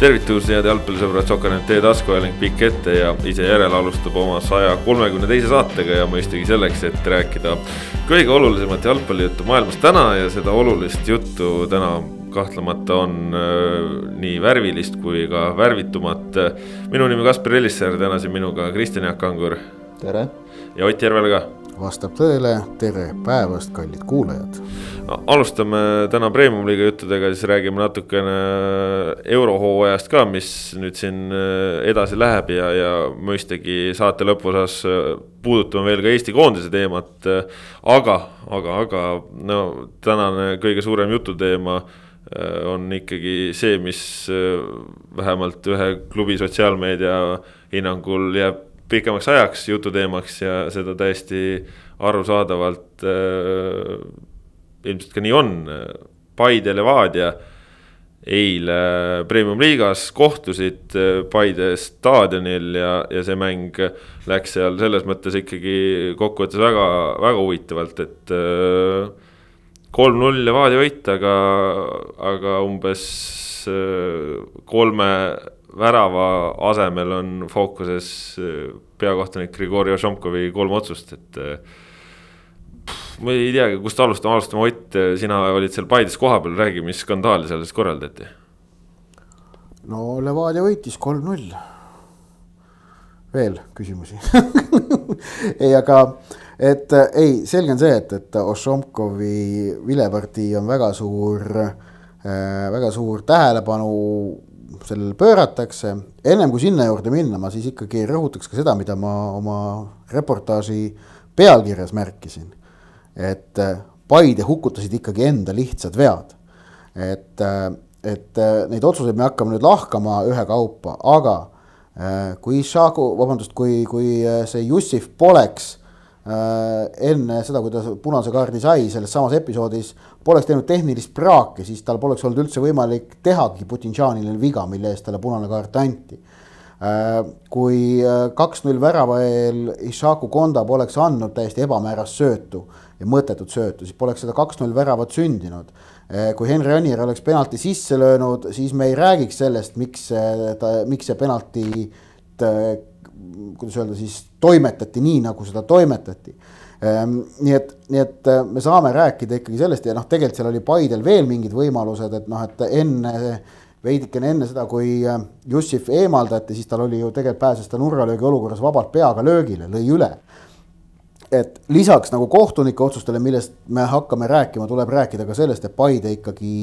tervitus, head jalgpallisõbrad, Sokanet teie taskuhääling pikk ette ja ise järele alustab oma saja kolmekümne teise saatega ja mõistagi selleks, et rääkida kõige olulisemat jalgpallijuttu maailmas täna ja seda olulist juttu täna kahtlemata on äh, nii värvilist kui ka värvitumat. minu nimi Kaspar Ellissaar, täna siin minuga Kristjan Jaak Kangur. tere. ja Ott Järvel ka vastab tõele, tere päevast, kallid kuulajad. Alustame täna Premium-liiga juttudega, siis räägime natukene eurohooajast ka, mis nüüd siin äh, edasi läheb ja, ja mõistagi saate lõpuosas äh, puudutame veel ka Eesti koondise teemat. aga, aga, aga no tänane kõige suurem jututeema äh, on ikkagi see, mis vähemalt ühe klubi sotsiaalmeedia hinnangul jääb pikemaks ajaks jututeemaks ja seda täiesti arusaadavalt äh, ilmselt ka nii on. Paide Levadia eile premium-liigas kohtusid äh, Paide staadionil ja, ja see mäng läks seal selles mõttes ikkagi kokkuvõttes väga, väga huvitavalt, et äh, kolm-null Levadia võit, aga, aga umbes äh, kolme värava asemel on fookuses peakohtunik Grigori Ožomkovi kolm otsust, et. Ma ei teagi, kust alustame, alustame Ott, sina olid seal Paides kohapeal, räägi, mis skandaali siis korraldati? no Levadia võitis kolm-null. veel küsimusi ei, aga et ei, selge on see, et, et Ožomkovi vilepartii on väga suur äh,, väga suur tähelepanu sellele pööratakse. ennem kui sinna juurde minna, ma siis ikkagi rõhutaks ka seda, mida ma oma reportaaži pealkirjas märkisin. Et äh, Paide hukutasid ikkagi enda lihtsad vead. et, äh, et äh, neid otsuseid me hakkame nüüd lahkama ühekaupa, aga kui Šaku, vabandust, kui, kui see Jussif poleks enne seda, kui ta punase kaardi sai selles samas episoodis poleks teinud tehnilist praaki, siis tal poleks olnud üldse võimalik tehagi Putinšanile viga, mille eest talle punane kaart anti. Kui kaks-null värava eel Ishaku Konda poleks andnud täiesti ebamäärast söötu ja mõttetut söötu, siis poleks seda kaks-null väravat sündinud. Äh, kui Henri Anier oleks penalti sisse löönud, siis me ei räägiks sellest, miks ta, miks see penalti, kuidas öelda siis, toimetati nii, nagu seda toimetati Ehm, nii et, nii et me saame rääkida ikkagi sellest ja noh, tegelikult seal oli Paidel veel mingid võimalused, et noh, et enne veidikene enne seda, kui Jussif eemaldati, siis tal oli ju tegelikult pääses ta nurgalöögi olukorras vabalt peaga löögile, lõi üle. Et lisaks nagu kohtunike otsustele, millest me hakkame rääkima, tuleb rääkida ka sellest, et Paide ikkagi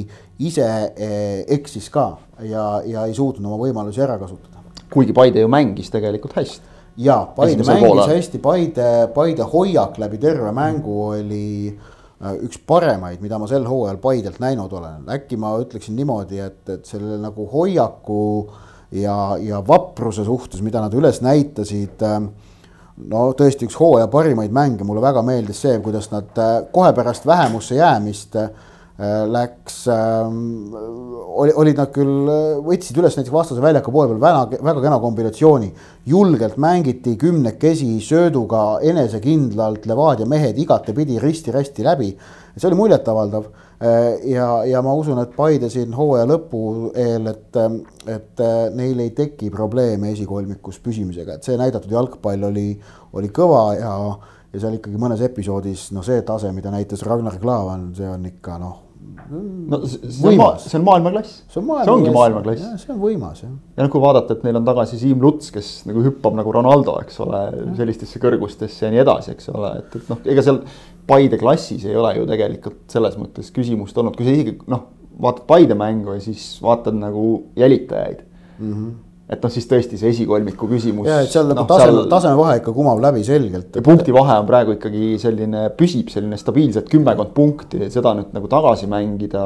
ise äh, eksis ka ja, ja ei suutnud oma võimalusi ära kasutada. kuigi Paide ju mängis tegelikult hästi ja Paide mängis hästi, Paide, Paide hoiak läbi terve mängu oli äh, üks paremaid, mida ma sel hooajal Paidelt näinud olen, äkki ma ütleksin niimoodi, et, et selle nagu hoiaku ja, ja vapruse suhtes, mida nad üles näitasid. Äh, no tõesti üks hooaja parimaid mänge, mulle väga meeldis see, kuidas nad äh, kohe pärast vähemusse jäämist Äh, läks ähm,, oli, olid nad küll, äh, võtsid üles näiteks vastase väljaku poole peal väga, väga kena kombinatsiooni. julgelt mängiti kümnekesi sööduga enesekindlalt Levadia mehed igatepidi risti-rästi läbi. see oli muljetavaldav ja, ja ma usun, et Paide siin hooaja lõpu eel, et, et neil ei teki probleeme esikolmikus püsimisega, et see näidatud jalgpall oli, oli kõva ja ja seal ikkagi mõnes episoodis, no see tase, mida näitas Ragnar Klavan, see on ikka noh no see on, see on maailmaklass. see on maailmaklass. see ongi maailmaklass. see on võimas jah. ja noh, kui vaadata, et neil on tagasi Siim Luts, kes nagu hüppab nagu Ronaldo, eks ole, sellistesse kõrgustesse ja nii edasi, eks ole, et, et noh, ega seal Paide klassis ei ole ju tegelikult selles mõttes küsimust olnud, kui sa isegi noh, vaatad Paide mängu ja siis vaatad nagu jälitajaid mm. -hmm et noh, siis tõesti see esikolmiku küsimus. ja, et seal nagu no, taseme seal..., tasemevahe ikka kumab läbi selgelt et.... punktivahe on praegu ikkagi selline, püsib selline stabiilselt kümmekond punkti, seda nüüd nagu tagasi mängida,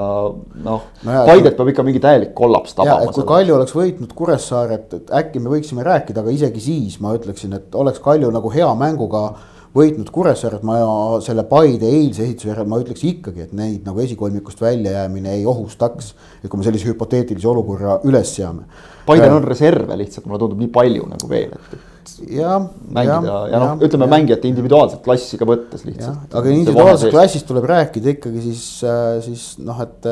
noh no. Paidet peab ikka mingi täielik kollaps tabama. kui Kalju oleks võitnud Kuressaaret, et äkki me võiksime rääkida, aga isegi siis ma ütleksin, et oleks Kalju nagu hea mänguga võitnud Kuressaaret, ma selle Paide eilse ehituse järel ma ütleks ikkagi, et neid nagu esikolmikust väljajäämine ei ohustaks. et kui me sellise hüpoteetilise olukorra üles seame Paidel on reserve lihtsalt, mulle tundub nii palju nagu veel, et jah. mängida ja, ja noh, ütleme ja. mängijate individuaalset klassi ka võttes lihtsalt. aga individuaalsest klassist tuleb rääkida ikkagi siis, siis noh, et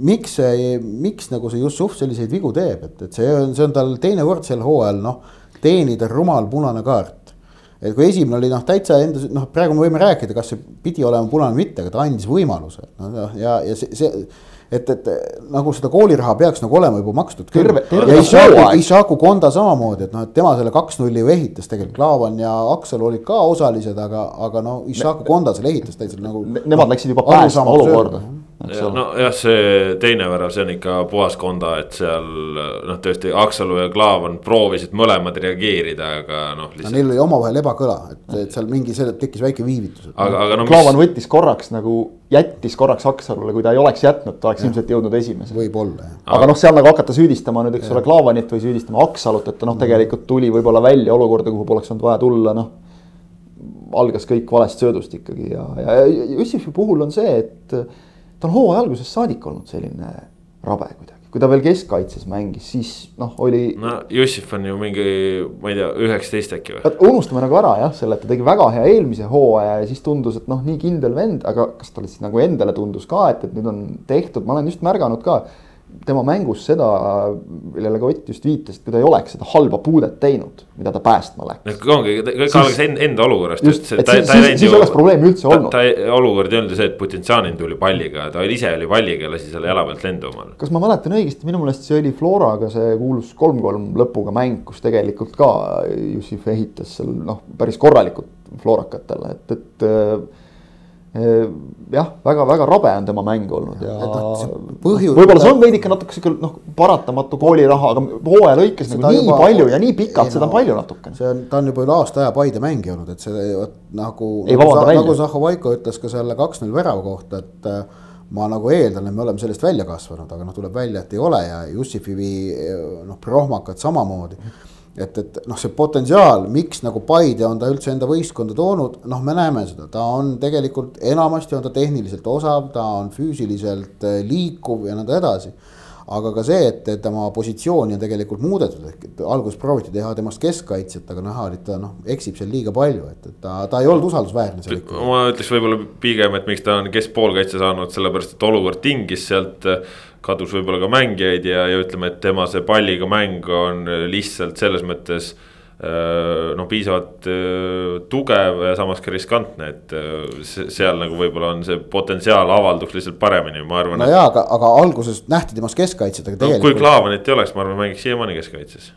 miks see, miks nagu see Jussuf selliseid vigu teeb, et, et see on, see on tal teine kord sel hooajal noh, teenida rumal punane kaart et kui esimene oli noh, täitsa enda noh, praegu me võime rääkida, kas see pidi olema punane või mitte, aga ta andis võimaluse no, ja, ja see, see et, et nagu seda kooliraha peaks nagu olema juba makstud. ja Ishaku, Ishaku Konda samamoodi, et noh, et tema selle kaks-nulli ju ehitas tegelikult, Klaavan ja Aksel olid ka osalised, aga, aga no Ishaku Konda selle ehitas täitsa nagu. Nemad läksid juba päästma olukorda nojah, see teine värav, see on ikka puhas konda, et seal noh, tõesti Aksalu ja Klaavan proovisid mõlemad reageerida, aga noh. Lihtsalt... No, neil oli omavahel ebakõla, et, et seal mingi, tekkis väike viivitus. aga, aga no Klaavan mis... võttis korraks nagu, jättis korraks Aksalule, kui ta ei oleks jätnud, ta oleks ja. ilmselt jõudnud esimesena. võib-olla jah. aga noh, seal nagu hakata süüdistama nüüd, eks ole, Klaavanit või süüdistama Aksalut, et ta noh, tegelikult tuli võib-olla välja olukorda, kuhu poleks olnud vaja tulla, noh algas kõik valest söödust ikkagi ja, ja Jussifi puhul on see, et ta on hooaja algusest saadik olnud selline rabe kuidagi, kui ta veel keskkaitses mängis, siis noh, oli. no Jussif on ju mingi, ma ei tea, üheksateist äkki või? unustame nagu ära jah, selle, et ta tegi väga hea eelmise hooaja ja siis tundus, et noh, nii kindel vend, aga kas talle siis nagu endale tundus ka, et, et nüüd on tehtud, ma olen just märganud ka tema mängus seda, millele ka Ott just viitas, et kui ta ei oleks seda halba puudet teinud, mida ta päästma läks. ongi, kõik algas enda olukorrast. just, et ta, siis, ta siis, siis oleks probleemi üldse olnud. ta, ta olukord ei olnud ju see, et Potentsiaanin tuli palliga, ta ise oli palliga lasi selle jala pealt lendu omale. kas ma mäletan õigesti, minu meelest see oli Floraga see kuulus kolm-kolm lõpuga mäng, kus tegelikult ka Jussif ehitas seal noh, päris korralikult Florakatele, et, et jah, väga-väga rabe on tema mäng olnud ja, ja võib-olla see on veidike natuke sihuke noh, paratamatu kooliraha, aga hooaja lõikes nagu nii juba, palju ja nii pikalt, seda on palju natukene. see on, ta on juba üle aasta aja Paide mängija olnud, et see nagu, nagu, nagu Zahhovaiko ütles ka selle kaks-null värava kohta, et äh, ma nagu eeldan, et me oleme sellest välja kasvanud, aga noh, tuleb välja, et ei ole ja Jussifivi noh, prohmakad samamoodi et, et noh, see potentsiaal, miks nagu Paide on ta üldse enda võistkonda toonud, noh, me näeme seda, ta on tegelikult enamasti on ta tehniliselt osav, ta on füüsiliselt äh, liikuv ja nõnda edasi. Aga ka see, et tema positsiooni on tegelikult muudetud, ehk alguses prooviti teha temast keskkaitsjat, aga näha oli, et ta noh, eksib seal liiga palju, et, et ta, ta ei olnud usaldusväärne seal ikka. ma ütleks võib-olla pigem, et miks ta on keskpoolkaitse saanud, sellepärast et olukord tingis sealt kadus võib-olla ka mängijaid ja, ja ütleme, et tema see palliga mäng on lihtsalt selles mõttes äh, noh, piisavalt äh, tugev ja samas ka riskantne, et äh, seal nagu võib-olla on see potentsiaal avalduks lihtsalt paremini, ma arvan. no et... jaa, aga, aga alguses nähti temast keskkaitsjat, aga tegelikult no,. kui Klaavanit ei oleks, ma arvan, mängiks siiamaani keskkaitses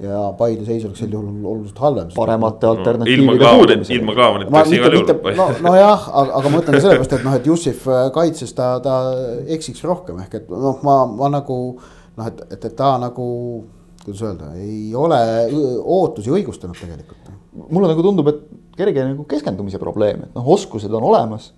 ja Paide seis oleks sel juhul oluliselt halvem. paremate alternatiivide puudumisel. ilma Klaavanit peaks igal juhul. no, nojah, aga, aga ma mõtlen ka sellepärast, et noh, et Jussif kaitses ta, ta eksiks rohkem ehk et noh, ma, ma nagu noh, et, et, et ta nagu kuidas öelda, ei ole ootusi õigustanud tegelikult. mulle nagu tundub, et kerge nagu keskendumise probleem, et noh, oskused on olemas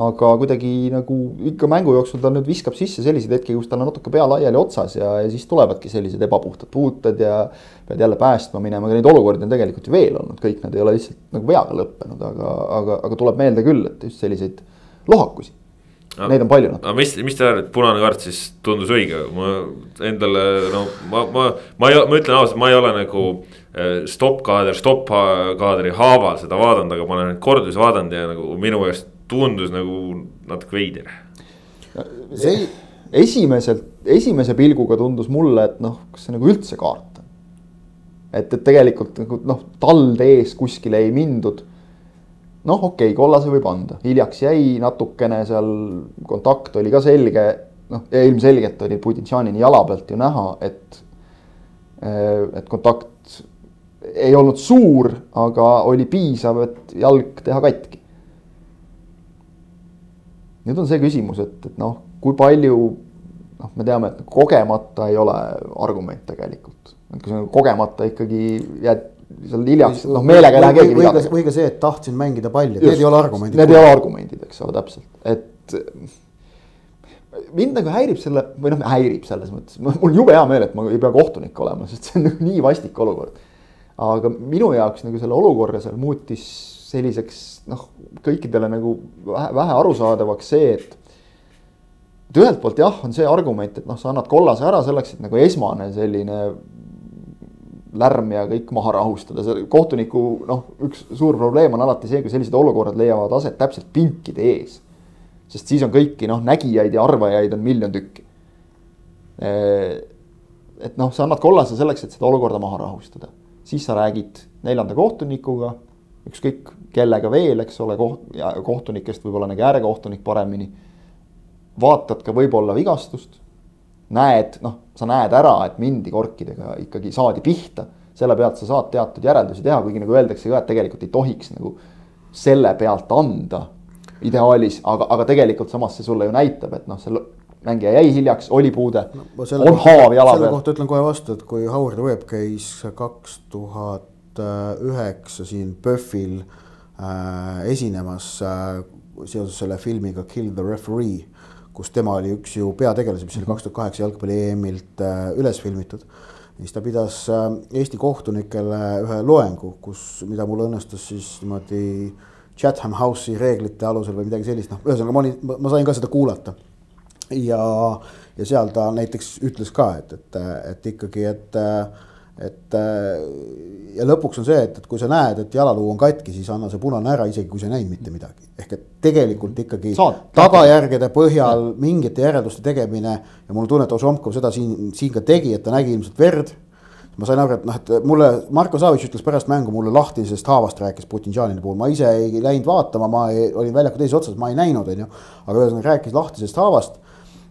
aga kuidagi nagu ikka mängu jooksul ta nüüd viskab sisse selliseid hetki, kus tal on natuke pea laiali otsas ja, ja siis tulevadki sellised ebapuhtad puuted ja pead jälle päästma minema, aga neid olukordi on tegelikult ju veel olnud, kõik nad ei ole lihtsalt nagu veaga lõppenud, aga, aga, aga tuleb meelde küll, et just selliseid lohakusi no,. Neid on palju. aga mis, mis te arvate, punane kaart siis tundus õige, ma endale no ma, ma, ma ei, ma ütlen ausalt, ma ei ole nagu äh, stopp-kaader, stopp-kaadri haaval seda vaadanud, aga ma olen neid kordusi vaadanud ja nagu minu meelest tundus nagu natuke veider. see esimeselt, esimese pilguga tundus mulle, et noh, kas see nagu üldse kaart on. et, et tegelikult nagu noh, talde ees kuskile ei mindud. Noh, okei okay,, kollase võib anda, hiljaks jäi natukene seal, kontakt oli ka selge, noh, ilmselgelt oli Putintšanini jala pealt ju näha, et, et kontakt ei olnud suur, aga oli piisav, et jalg teha katki. Nüüd on see küsimus, et, et noh, kui palju noh, me teame, et kogemata ei ole argument tegelikult. kui sa kogemata ikkagi jääd seal hiljaks, noh meelega ei lähe keegi viga. või ka see, et tahtsin mängida palli, need ei ole argumendid. Need ei ole argumendid, eks ole, täpselt, et mind nagu häirib selle või noh, häirib selles mõttes, mul on jube hea meel, et ma ei pea kohtunik olema, sest see on nagu nii vastik olukord. aga minu jaoks nagu selle olukorra seal muutis selliseks noh, kõikidele nagu vähe, vähe arusaadavaks see, et. et ühelt poolt jah, on see argument, et noh, sa annad kollase ära selleks, et nagu esmane selline lärm ja kõik maha rahustada, see kohtuniku noh, üks suur probleem on alati see, kui sellised olukorrad leiavad aset täpselt pinkide ees. sest siis on kõiki noh, nägijaid ja arvajaid on miljon tükki. et noh, sa annad kollase selleks, et seda olukorda maha rahustada, siis sa räägid neljanda kohtunikuga, ükskõik kellega veel, eks ole, koht- kohtunikest võib-olla nägi äärekohtunik paremini. vaatad ka võib-olla vigastust näed, noh, sa näed ära, et mindi korkidega ikkagi saadi pihta. selle pealt sa saad teatud järeldusi teha, kuigi nagu öeldakse ka, et tegelikult ei tohiks nagu selle pealt anda ideaalis, aga, aga tegelikult samas see sulle ju näitab, et noh, see mängija jäi hiljaks, oli puude no,, on haav jala peal. selle kohta ütlen kohe vastu, et kui Howard Webb käis kaks tuhat üheksa siin PÖFFil äh, esinemas äh, seoses selle filmiga Kill the referee kus tema oli üks ju peategelasi, mis oli kaks tuhat kaheksa jalgpalli EM-ilt äh, üles filmitud. siis ta pidas äh, Eesti kohtunikele ühe loengu, kus, mida mul õnnestus siis niimoodi Chatham House'i reeglite alusel või midagi sellist, noh, ühesõnaga ma olin, ma sain ka seda kuulata. ja, ja seal ta näiteks ütles ka, et, et, et ikkagi, et äh, et äh, ja lõpuks on see, et, et kui sa näed, et jalaluu on katki, siis anna see punane ära, isegi kui sa ei näinud mitte midagi. ehk et tegelikult ikkagi Saad, tagajärgede põhjal ja. mingite järelduste tegemine ja mul on tunne, et Ožomkov seda siin, siin ka tegi, et ta nägi ilmselt verd. ma sain aru, et noh, et mulle Marko Savitš ütles pärast mängu mulle lahtisest haavast rääkis Putinžanini puhul, ma ise ei läinud vaatama, ma ei, olin väljaku teises otsas, ma ei näinud, on ju. aga ühesõnaga rääkis lahtisest haavast.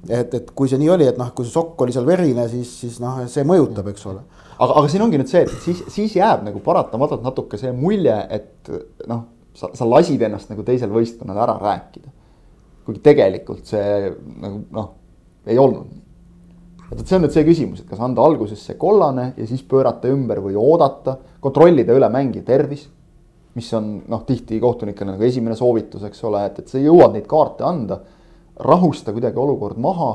Et, et kui see nii oli, et noh, kui see sokk oli seal verine, siis, siis noh, see mõjutab, eks ole aga, aga siin ongi nüüd see, et siis, siis jääb nagu paratamatult natuke see mulje, et noh, sa, sa lasid ennast nagu teisel võistkonnal ära rääkida. kuigi tegelikult see nagu noh, ei olnud nii. et see on nüüd see küsimus, et kas anda alguses see kollane ja siis pöörata ümber või oodata, kontrollida üle mängija tervis. mis on noh, tihti kohtunikele nagu esimene soovitus, eks ole, et, et sa jõuad neid kaarte anda. Rahusta kuidagi olukord maha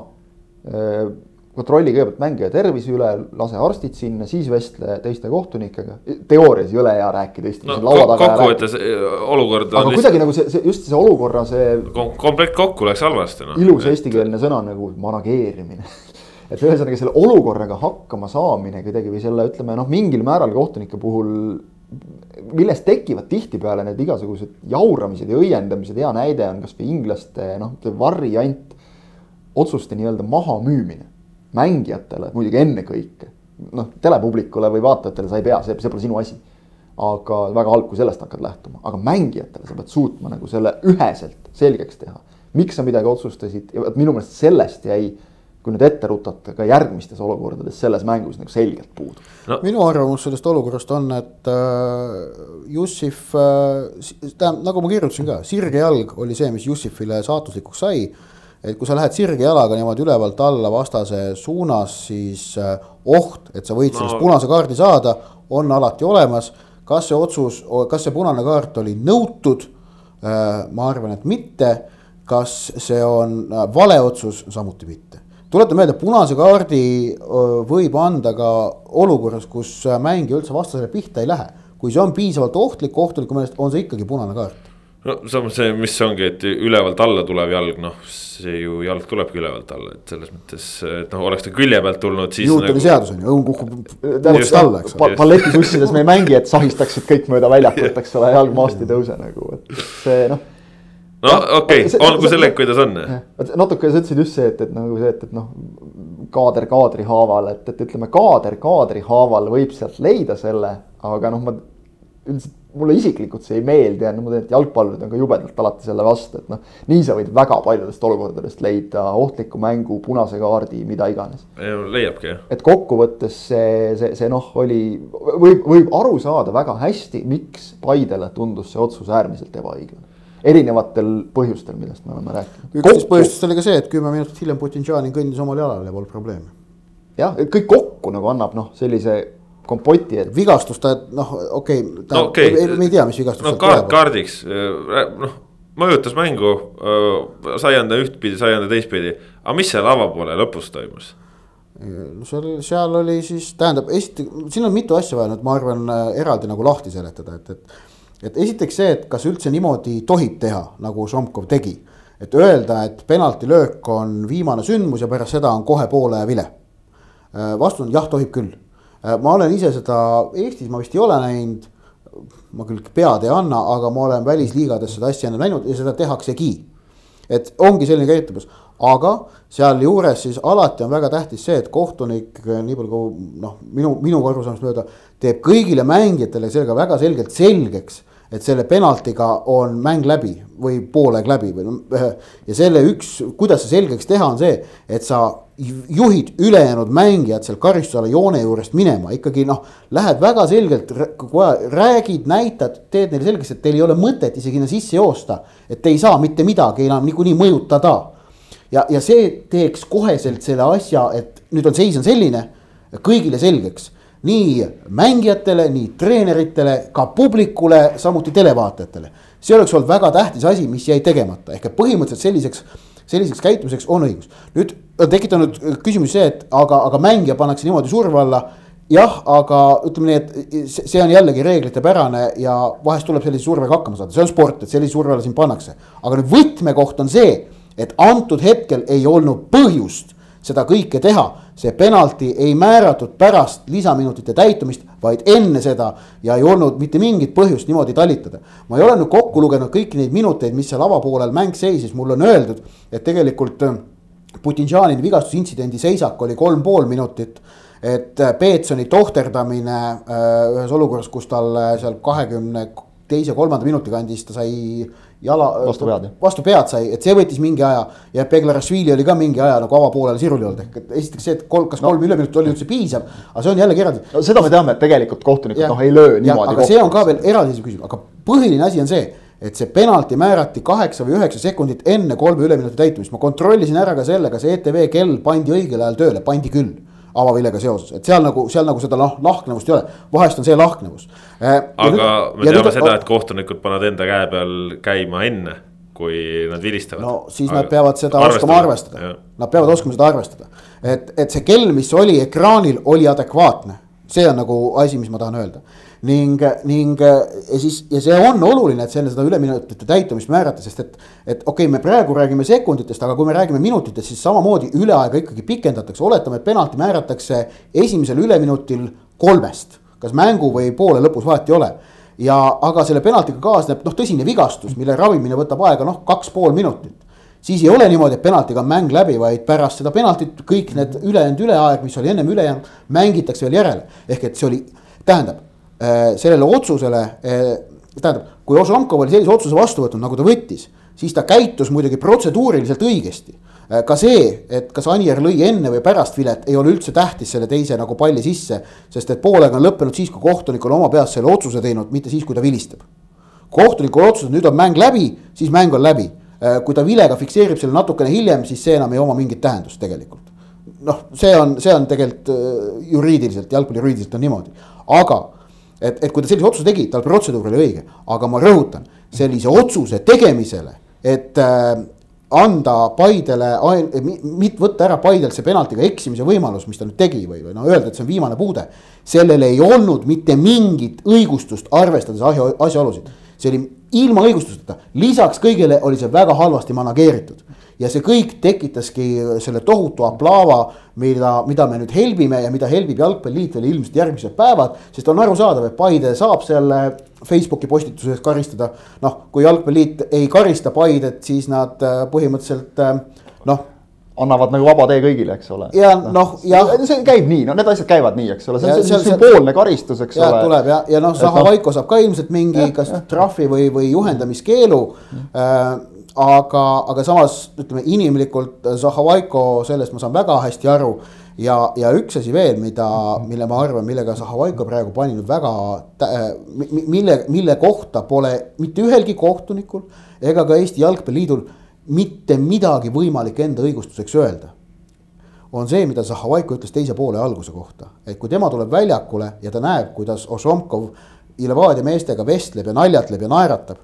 kontrolli kõigepealt mängija tervise üle, lase arstid sinna, siis vestle teiste kohtunikega. teoorias jõle hea rääkida, istuda no, laua taga. kokkuvõttes eh, olukord. aga lihtsalt... kuidagi nagu see, see just see olukorra see Kom. komplekt kokku läks halvasti no.. ilus eestikeelne sõna nagu manageerimine et ühesõnaga selle olukorraga hakkama saamine kuidagi või selle ütleme noh, mingil määral kohtunike puhul millest tekivad tihtipeale need igasugused jauramised ja õiendamised, hea näide on kasvõi inglaste noh, variant otsuste nii-öelda mahamüümine mängijatele muidugi ennekõike. noh, telepublikule või vaatajatele sa ei pea, see, see pole sinu asi. aga väga halb, kui sellest hakkad lähtuma, aga mängijatele sa pead suutma nagu selle üheselt selgeks teha. miks sa midagi otsustasid ja minu meelest sellest jäi kui nüüd ette rutata ka järgmistes olukordades selles mängus nagu selgelt puudu no.. minu arvamus sellest olukorrast on, et äh, Jussif äh,, tähendab nagu ma kirjutasin ka, sirge jalg oli see, mis Jussifile saatuslikuks sai et kui sa lähed sirge jalaga niimoodi ülevalt alla vastase suunas, siis äh, oht, et sa võid no. sellest punase kaardi saada, on alati olemas. kas see otsus, kas see punane kaart oli nõutud? Äh, ma arvan, et mitte. kas see on äh, vale otsus, samuti mitte. Tuletan meelde, punase kaardi võib anda ka olukorras, kus mängija üldse vastasele pihta ei lähe. kui see on piisavalt ohtlik kohtuniku meelest, on see ikkagi punane kaart no samas see, mis ongi, et ülevalt alla tulev jalg, noh, see ju jalg tulebki ülevalt alla, et selles mõttes, et noh, oleks ta külje pealt tulnud, siis. Newtoni nagu... seadus on ju, õun kukub puhtalt alla, eks ole. balletisussides me ei mängi, et sahistaksid kõik mööda väljakut, eks ole, jalg maast ei tõuse nagu, et see noh no okei okay,, olgu sellega, kuidas on. natuke sa ütlesid just see, et, et nagu see, et, et noh, kaader kaadri haaval, et, et ütleme, kaader kaadri haaval võib sealt leida selle, aga noh, ma üldiselt mulle isiklikult see ei meeldi ja no ma tean, et jalgpallurid on ka jubedalt alati selle vastu, et noh. nii sa võid väga paljudest olukordadest leida ohtliku mängu, punase kaardi, mida iganes. leiabki jah. et kokkuvõttes see, see, see noh, oli, võib, võib aru saada väga hästi, miks Paidele tundus see otsus äärmiselt ebaõiglane erinevatel põhjustel, millest me oleme rääkinud. üks põhjustest oli ka see, et kümme minutit hiljem Putinšanin kõndis omal jalal ja polnud probleemi. jah, et kõik kokku nagu annab noh, sellise kompoti, et. vigastust ta noh, okei okay,, no, okay. me ei tea, mis vigastus no, kaart, kaardiks, äh, noh mõjutas mängu, äh, sai anda ühtpidi, sai anda teistpidi, aga mis seal avapoole lõpus toimus? no seal, seal oli siis, tähendab, esiteks, siin on mitu asja vaja nüüd, ma arvan, äh, eraldi nagu lahti seletada, et, et. Et esiteks see, et kas üldse niimoodi tohib teha, nagu Šomkov tegi. et öelda, et penaltilöök on viimane sündmus ja pärast seda on kohe poole vile. vastus on jah, tohib küll ma olen ise seda Eestis, ma vist ei ole näinud. ma küll pead ei anna, aga ma olen välisliigades seda asja enne näinud ja seda tehaksegi. et ongi selline käitumus, aga sealjuures siis alati on väga tähtis see, et kohtunik, nii palju kui noh, minu, minu arusaamist mööda teeb kõigile mängijatele sellega väga selgelt selgeks et selle penaltiga on mäng läbi või poolaeg läbi või noh. ja selle üks, kuidas see selgeks teha, on see, et sa juhid ülejäänud mängijad seal karistusala joone juurest minema, ikkagi noh. Lähed väga selgelt, räägid, näitad, teed neile selgeks, et teil ei ole mõtet isegi sinna sisse joosta. et te ei saa mitte midagi enam niikuinii mõjutada. Ja, ja see teeks koheselt selle asja, et nüüd on seis on selline kõigile selgeks nii mängijatele, nii treeneritele, ka publikule, samuti televaatajatele. see oleks olnud väga tähtis asi, mis jäi tegemata, ehk et põhimõtteliselt selliseks, selliseks käitumiseks on õigus. nüüd on tekitanud küsimus see, et aga, aga mängija pannakse niimoodi surve alla. jah, aga ütleme nii, et see on jällegi reeglitepärane ja vahest tuleb sellise survega hakkama saada, see on sport, et sellise surve alla sind pannakse. aga nüüd võtmekoht on see, et antud hetkel ei olnud põhjust seda kõike teha. see penalti ei määratud pärast lisaminutite täitumist, vaid enne seda ja ei olnud mitte mingit põhjust niimoodi talitada. ma ei ole nüüd kokku lugenud kõiki neid minuteid, mis seal avapoolel mäng seisis, mulle on öeldud, et tegelikult äh, Putinšani vigastusintsidendi seisak oli kolm pool minutit et äh, Peetsoni tohterdamine äh, ühes olukorras, kus tal seal kahekümne teise, kolmanda minuti kandis ta sai jala. vastu pead. vastu pead sai, et see võttis mingi aja ja Beglarashvili oli ka mingi aja nagu avapoolel siruli olnud, ehk et esiteks see, et kolm, kas no. kolm üleminutit oli üldse piisav. aga see on jällegi eraldi no,. seda me teame, et tegelikult kohtunikud noh ei löö niimoodi. aga see on ka veel eraldiseisev küsimus, aga põhiline asi on see et see penalti määrati kaheksa või üheksa sekundit enne kolme üleminuti täitumist, ma kontrollisin ära ka selle, kas ETV kell pandi õigel ajal tööle, pandi küll avavilega seoses, et seal nagu, seal nagu seda noh, lahknevust ei ole, vahest on see lahknevus äh,. aga nüüd, me teame nüüd, seda, et kohtunikud panevad enda käe peal käima enne, kui nad vilistavad. no siis aga nad peavad seda oskama arvestada, nad peavad oskama seda arvestada. et, et see kell, mis oli ekraanil, oli adekvaatne, see on nagu asi, mis ma tahan öelda ning, ning ja siis, ja see on oluline, et selle seda üleminutite täitumist määrata, sest et. et okei okay,, me praegu räägime sekunditest, aga kui me räägime minutitest, siis samamoodi üleaega ikkagi pikendatakse, oletame, et penalti määratakse esimesel üleminutil kolmest. kas mängu või poole lõpus vahet ei ole ja, aga selle penaltiga kaasneb noh, tõsine vigastus, mille ravimine võtab aega noh, kaks pool minutit siis ei ole niimoodi, et penaltiga on mäng läbi, vaid pärast seda penaltit kõik need ülejäänud üleaeg, mis oli ennem ülejäänud, mängitakse veel järele. ehk et see oli, tähendab Äh, sellele otsusele, äh, tähendab, kui Ožankov oli sellise otsuse vastu võtnud, nagu ta võttis, siis ta käitus muidugi protseduuriliselt õigesti. Äh, ka see, et kas Anier lõi enne või pärast vilet, ei ole üldse tähtis selle teise nagu palli sisse. sest et poolega on lõppenud siis, kui kohtunik on oma peas selle otsuse teinud, mitte siis, kui ta vilistab. kohtunikul otsustas, nüüd on mäng läbi, siis mäng on läbi. kui ta vilega fikseerib selle natukene hiljem, siis see enam ei oma mingit tähendust tegelikult. noh, see on, see on tegelikult juriidiliselt, jalgpalli juriidiliselt on niimoodi, aga et, et kui ta sellise otsuse tegi, tal protseduur oli õige, aga ma rõhutan sellise otsuse tegemisele, et äh, anda Paidele, mitte võtta ära Paidelt see penaltiga eksimise võimalus, mis ta nüüd tegi või, või noh, öelda, et see on viimane puude. sellel ei olnud mitte mingit õigustust, arvestades asjaolusid, see oli ilma õigustuseta, lisaks kõigele oli see väga halvasti manageeritud ja see kõik tekitaski selle tohutu aplaava, mida, mida me nüüd helbime ja mida helbib Jalgpalliliit veel ilmselt järgmised päevad. sest on arusaadav, et Paide saab selle Facebooki postituse eest karistada. noh, kui Jalgpalliliit ei karista Paidet, siis nad äh, põhimõtteliselt äh, noh annavad nagu vaba tee kõigile, eks ole. ja noh, jah. see käib nii, no need asjad käivad nii, eks ole, see on sümboolne karistus, eks ja, ole. tuleb ja, ja noh, Zahhovaiko no. saab ka ilmselt mingi, kas trahvi või, või juhendamiskeelu äh, aga, aga samas ütleme inimlikult Zahhovaiko, sellest ma saan väga hästi aru. ja, ja üks asi veel, mida, mille ma arvan, millega Zahhovaiko praegu pani nüüd väga, mille, mille kohta pole mitte ühelgi kohtunikul ega ka Eesti Jalgpalliliidul mitte midagi võimalik enda õigustuseks öelda on see, mida Zahhovaiko ütles teise poole alguse kohta, et kui tema tuleb väljakule ja ta näeb, kuidas Ošomkov Levadia meestega vestleb ja naljatleb ja naeratab,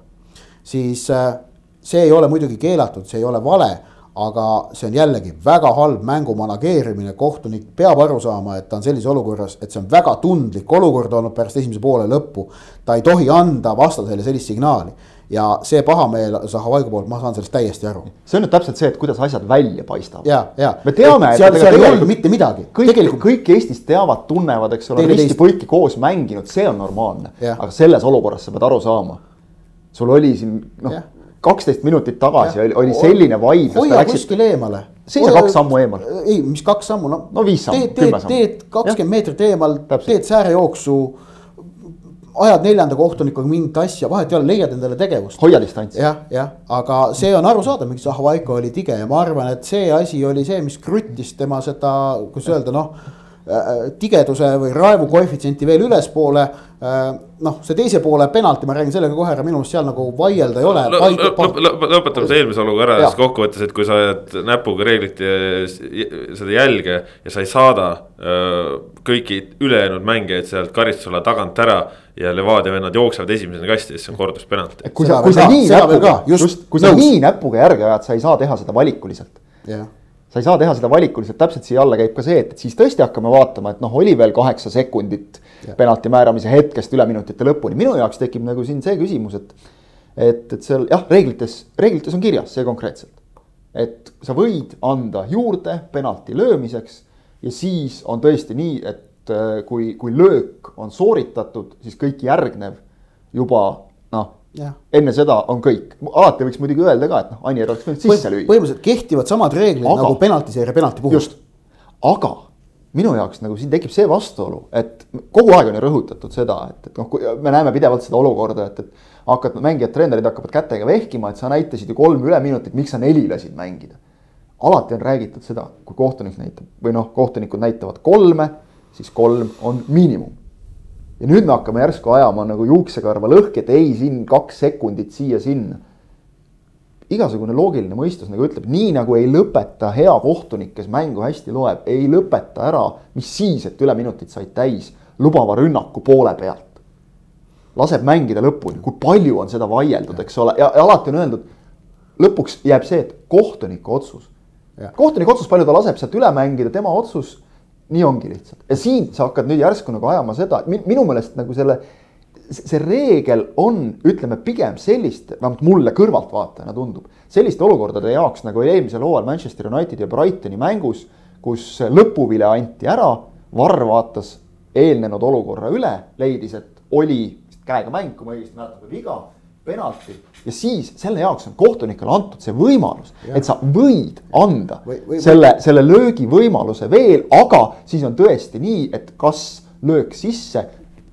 siis äh, see ei ole muidugi keelatud, see ei ole vale, aga see on jällegi väga halb mängu manageerimine, kohtunik peab aru saama, et ta on sellises olukorras, et see on väga tundlik olukord olnud pärast esimese poole lõppu. ta ei tohi anda vastasele sellist signaali ja see pahameel Zahavaigu poolt, ma saan sellest täiesti aru. see on nüüd täpselt see, et kuidas asjad välja paistavad. ja, ja. me teame, et seal, seal ei olnud mitte midagi. kõik kõik Eestis teavad, tunnevad, eks ole, risti-põiki koos mänginud, see on normaalne. aga selles olukorras sa pead aru saama. sul oli siin noh, kaksteist minutit tagasi ja. oli, oli selline vaidlus. hoia läksid... kuskil eemale. seisa kaks sammu eemal. ei, mis kaks sammu, no. no viis sammu, kümme sammu. teed kakskümmend meetrit eemal, teed säärejooksu ajad neljanda kohtunikuga mingit asja, vahet ei ole, leiad endale tegevust. hoia distantsi. jah, jah, aga see on arusaadav, miks Zahhovaiko oli tige ja ma arvan, et see asi oli see, mis kruttis tema seda, kuidas öelda, noh tigeduse või raevu koefitsienti veel ülespoole. Äh, noh, see teise poole penalti, ma räägin sellega kohe ära, minu meelest seal nagu vaielda ei ole Lõ,. lõpetame see eelmise oluga ära, siis kokkuvõttes, et kui sa ajad näpuga reeglite seda jälge ja sa ei saada äh, kõiki ülejäänud mängijaid sealt karistusala tagant ära ja Levadia vennad jooksevad esimesena kasti, siis on korduspenalt. kui sa, kui sa nii näpuga, just, kui sa nii näpuga järge ajad, sa ei saa teha seda valikuliselt. jah sa ei saa teha seda valikuliselt, täpselt siia alla käib ka see, et, et siis tõesti hakkame vaatama, et noh, oli veel kaheksa sekundit ja. penalti määramise hetkest üleminutite lõpuni, minu jaoks tekib nagu siin see küsimus, et. et, et seal jah, reeglites, reeglites on kirjas see konkreetselt. et sa võid anda juurde penalti löömiseks ja siis on tõesti nii, et äh, kui, kui löök on sooritatud, siis kõik järgnev juba noh enne seda on kõik, alati võiks muidugi öelda ka, et noh, Anier oleks võinud sisse lüüa. põhimõtteliselt kehtivad samad reeglid aga, nagu penaltiseeria penalti puhul. just, aga minu jaoks nagu siin tekib see vastuolu, et kogu aeg on ju rõhutatud seda, et, et noh, kui me näeme pidevalt seda olukorda, et, et hakkad, mängijad, treenerid hakkavad kätega vehkima, et sa näitasid ju kolm üleminutit, miks sa neli lasid mängida. alati on räägitud seda, kui kohtunik näitab või noh, kohtunikud näitavad kolme, siis kolm on miinimum ja nüüd me hakkame järsku ajama nagu juuksekarva lõhki, et ei, siin kaks sekundit siia-sinna. igasugune loogiline mõistus nagu ütleb, nii nagu ei lõpeta hea kohtunik, kes mängu hästi loeb, ei lõpeta ära, mis siis, et üleminutid said täis, lubava rünnaku poole pealt. laseb mängida lõpuni, kui palju on seda vaieldud, eks ole, ja, alati on öeldud, lõpuks jääb see, et kohtuniku otsus. kohtuniku otsus, palju ta laseb sealt üle mängida, tema otsus nii ongi lihtsalt. Ja siin sa hakkad nüüd järsku nagu ajama seda, et minu meelest nagu selle, see reegel on, ütleme pigem sellist, vähemalt mulle kõrvaltvaatajana tundub, selliste olukordade jaoks nagu eelmisel hooajal Manchester Unitedi ja Brightoni mängus, kus lõpuvile anti ära, Varr vaatas eelnenud olukorra üle, leidis, et oli käega mäng, kui ma õigesti mäletan, või viga penalti ja siis selle jaoks on kohtunikele antud see võimalus, et sa võid anda või, või, selle, selle löögi võimaluse veel, aga siis on tõesti nii, et kas löök sisse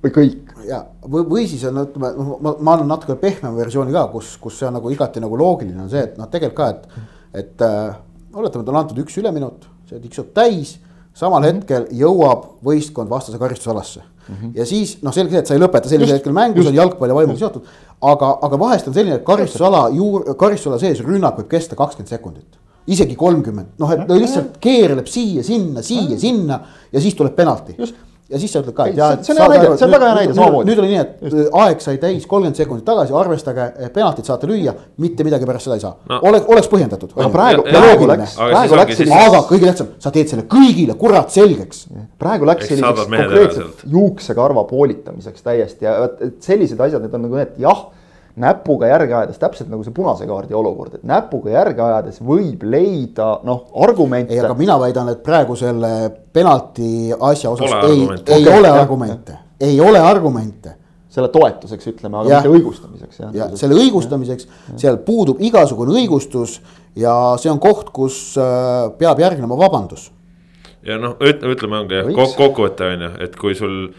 või kõik. ja, või, või siis on, ütleme, ma, ma annan natuke pehmema versiooni ka, kus, kus see on nagu igati nagu loogiline on see, et noh, tegelikult ka, et, et äh, oletame, et on antud üks üleminut, see tiksub täis, samal mm -hmm. hetkel jõuab võistkond vastase karistusalasse mm. -hmm. ja siis noh, selge see, et sa ei lõpeta sellisel hetkel mängu, see on jalgpalli vaimuga seotud aga, aga vahest on selline, et karistusala juur, karistusala sees rünnak võib kesta kakskümmend sekundit. isegi kolmkümmend, noh, et ta lihtsalt keerleb siia-sinna, siia-sinna ja siis tuleb penalti. Ja siis sa ütled ka, et jaa. see on hea näide, see on väga hea näide samamoodi. nüüd oli nii, et Just. aeg sai täis kolmkümmend sekundit tagasi, arvestage, penaltit saate lüüa, mitte midagi pärast seda ei saa no.. oleks, oleks põhjendatud. aga praegu, praegu läks, praegu läks selline. aga kõige tähtsam, sa teed selle kõigile kurat selgeks. praegu läks selliseks konkreetselt juuksekarva poolitamiseks täiesti ja vot sellised asjad, need on nagu need jah näpuga järge ajades, täpselt nagu see punase kaardi olukord, et näpuga järge ajades võib leida noh, argumente. ei, aga mina väidan, et praegu selle penalti asja osas Pole ei, ei okay, ole argumente, ei ole argumente selle toetuseks ütleme, aga ja. mitte õigustamiseks. ja selle õigustamiseks, seal puudub igasugune õigustus ja see on koht, kus äh, peab järgnema vabandus. ja noh, ütleme, ongi kokkuvõte on ju, et kui sul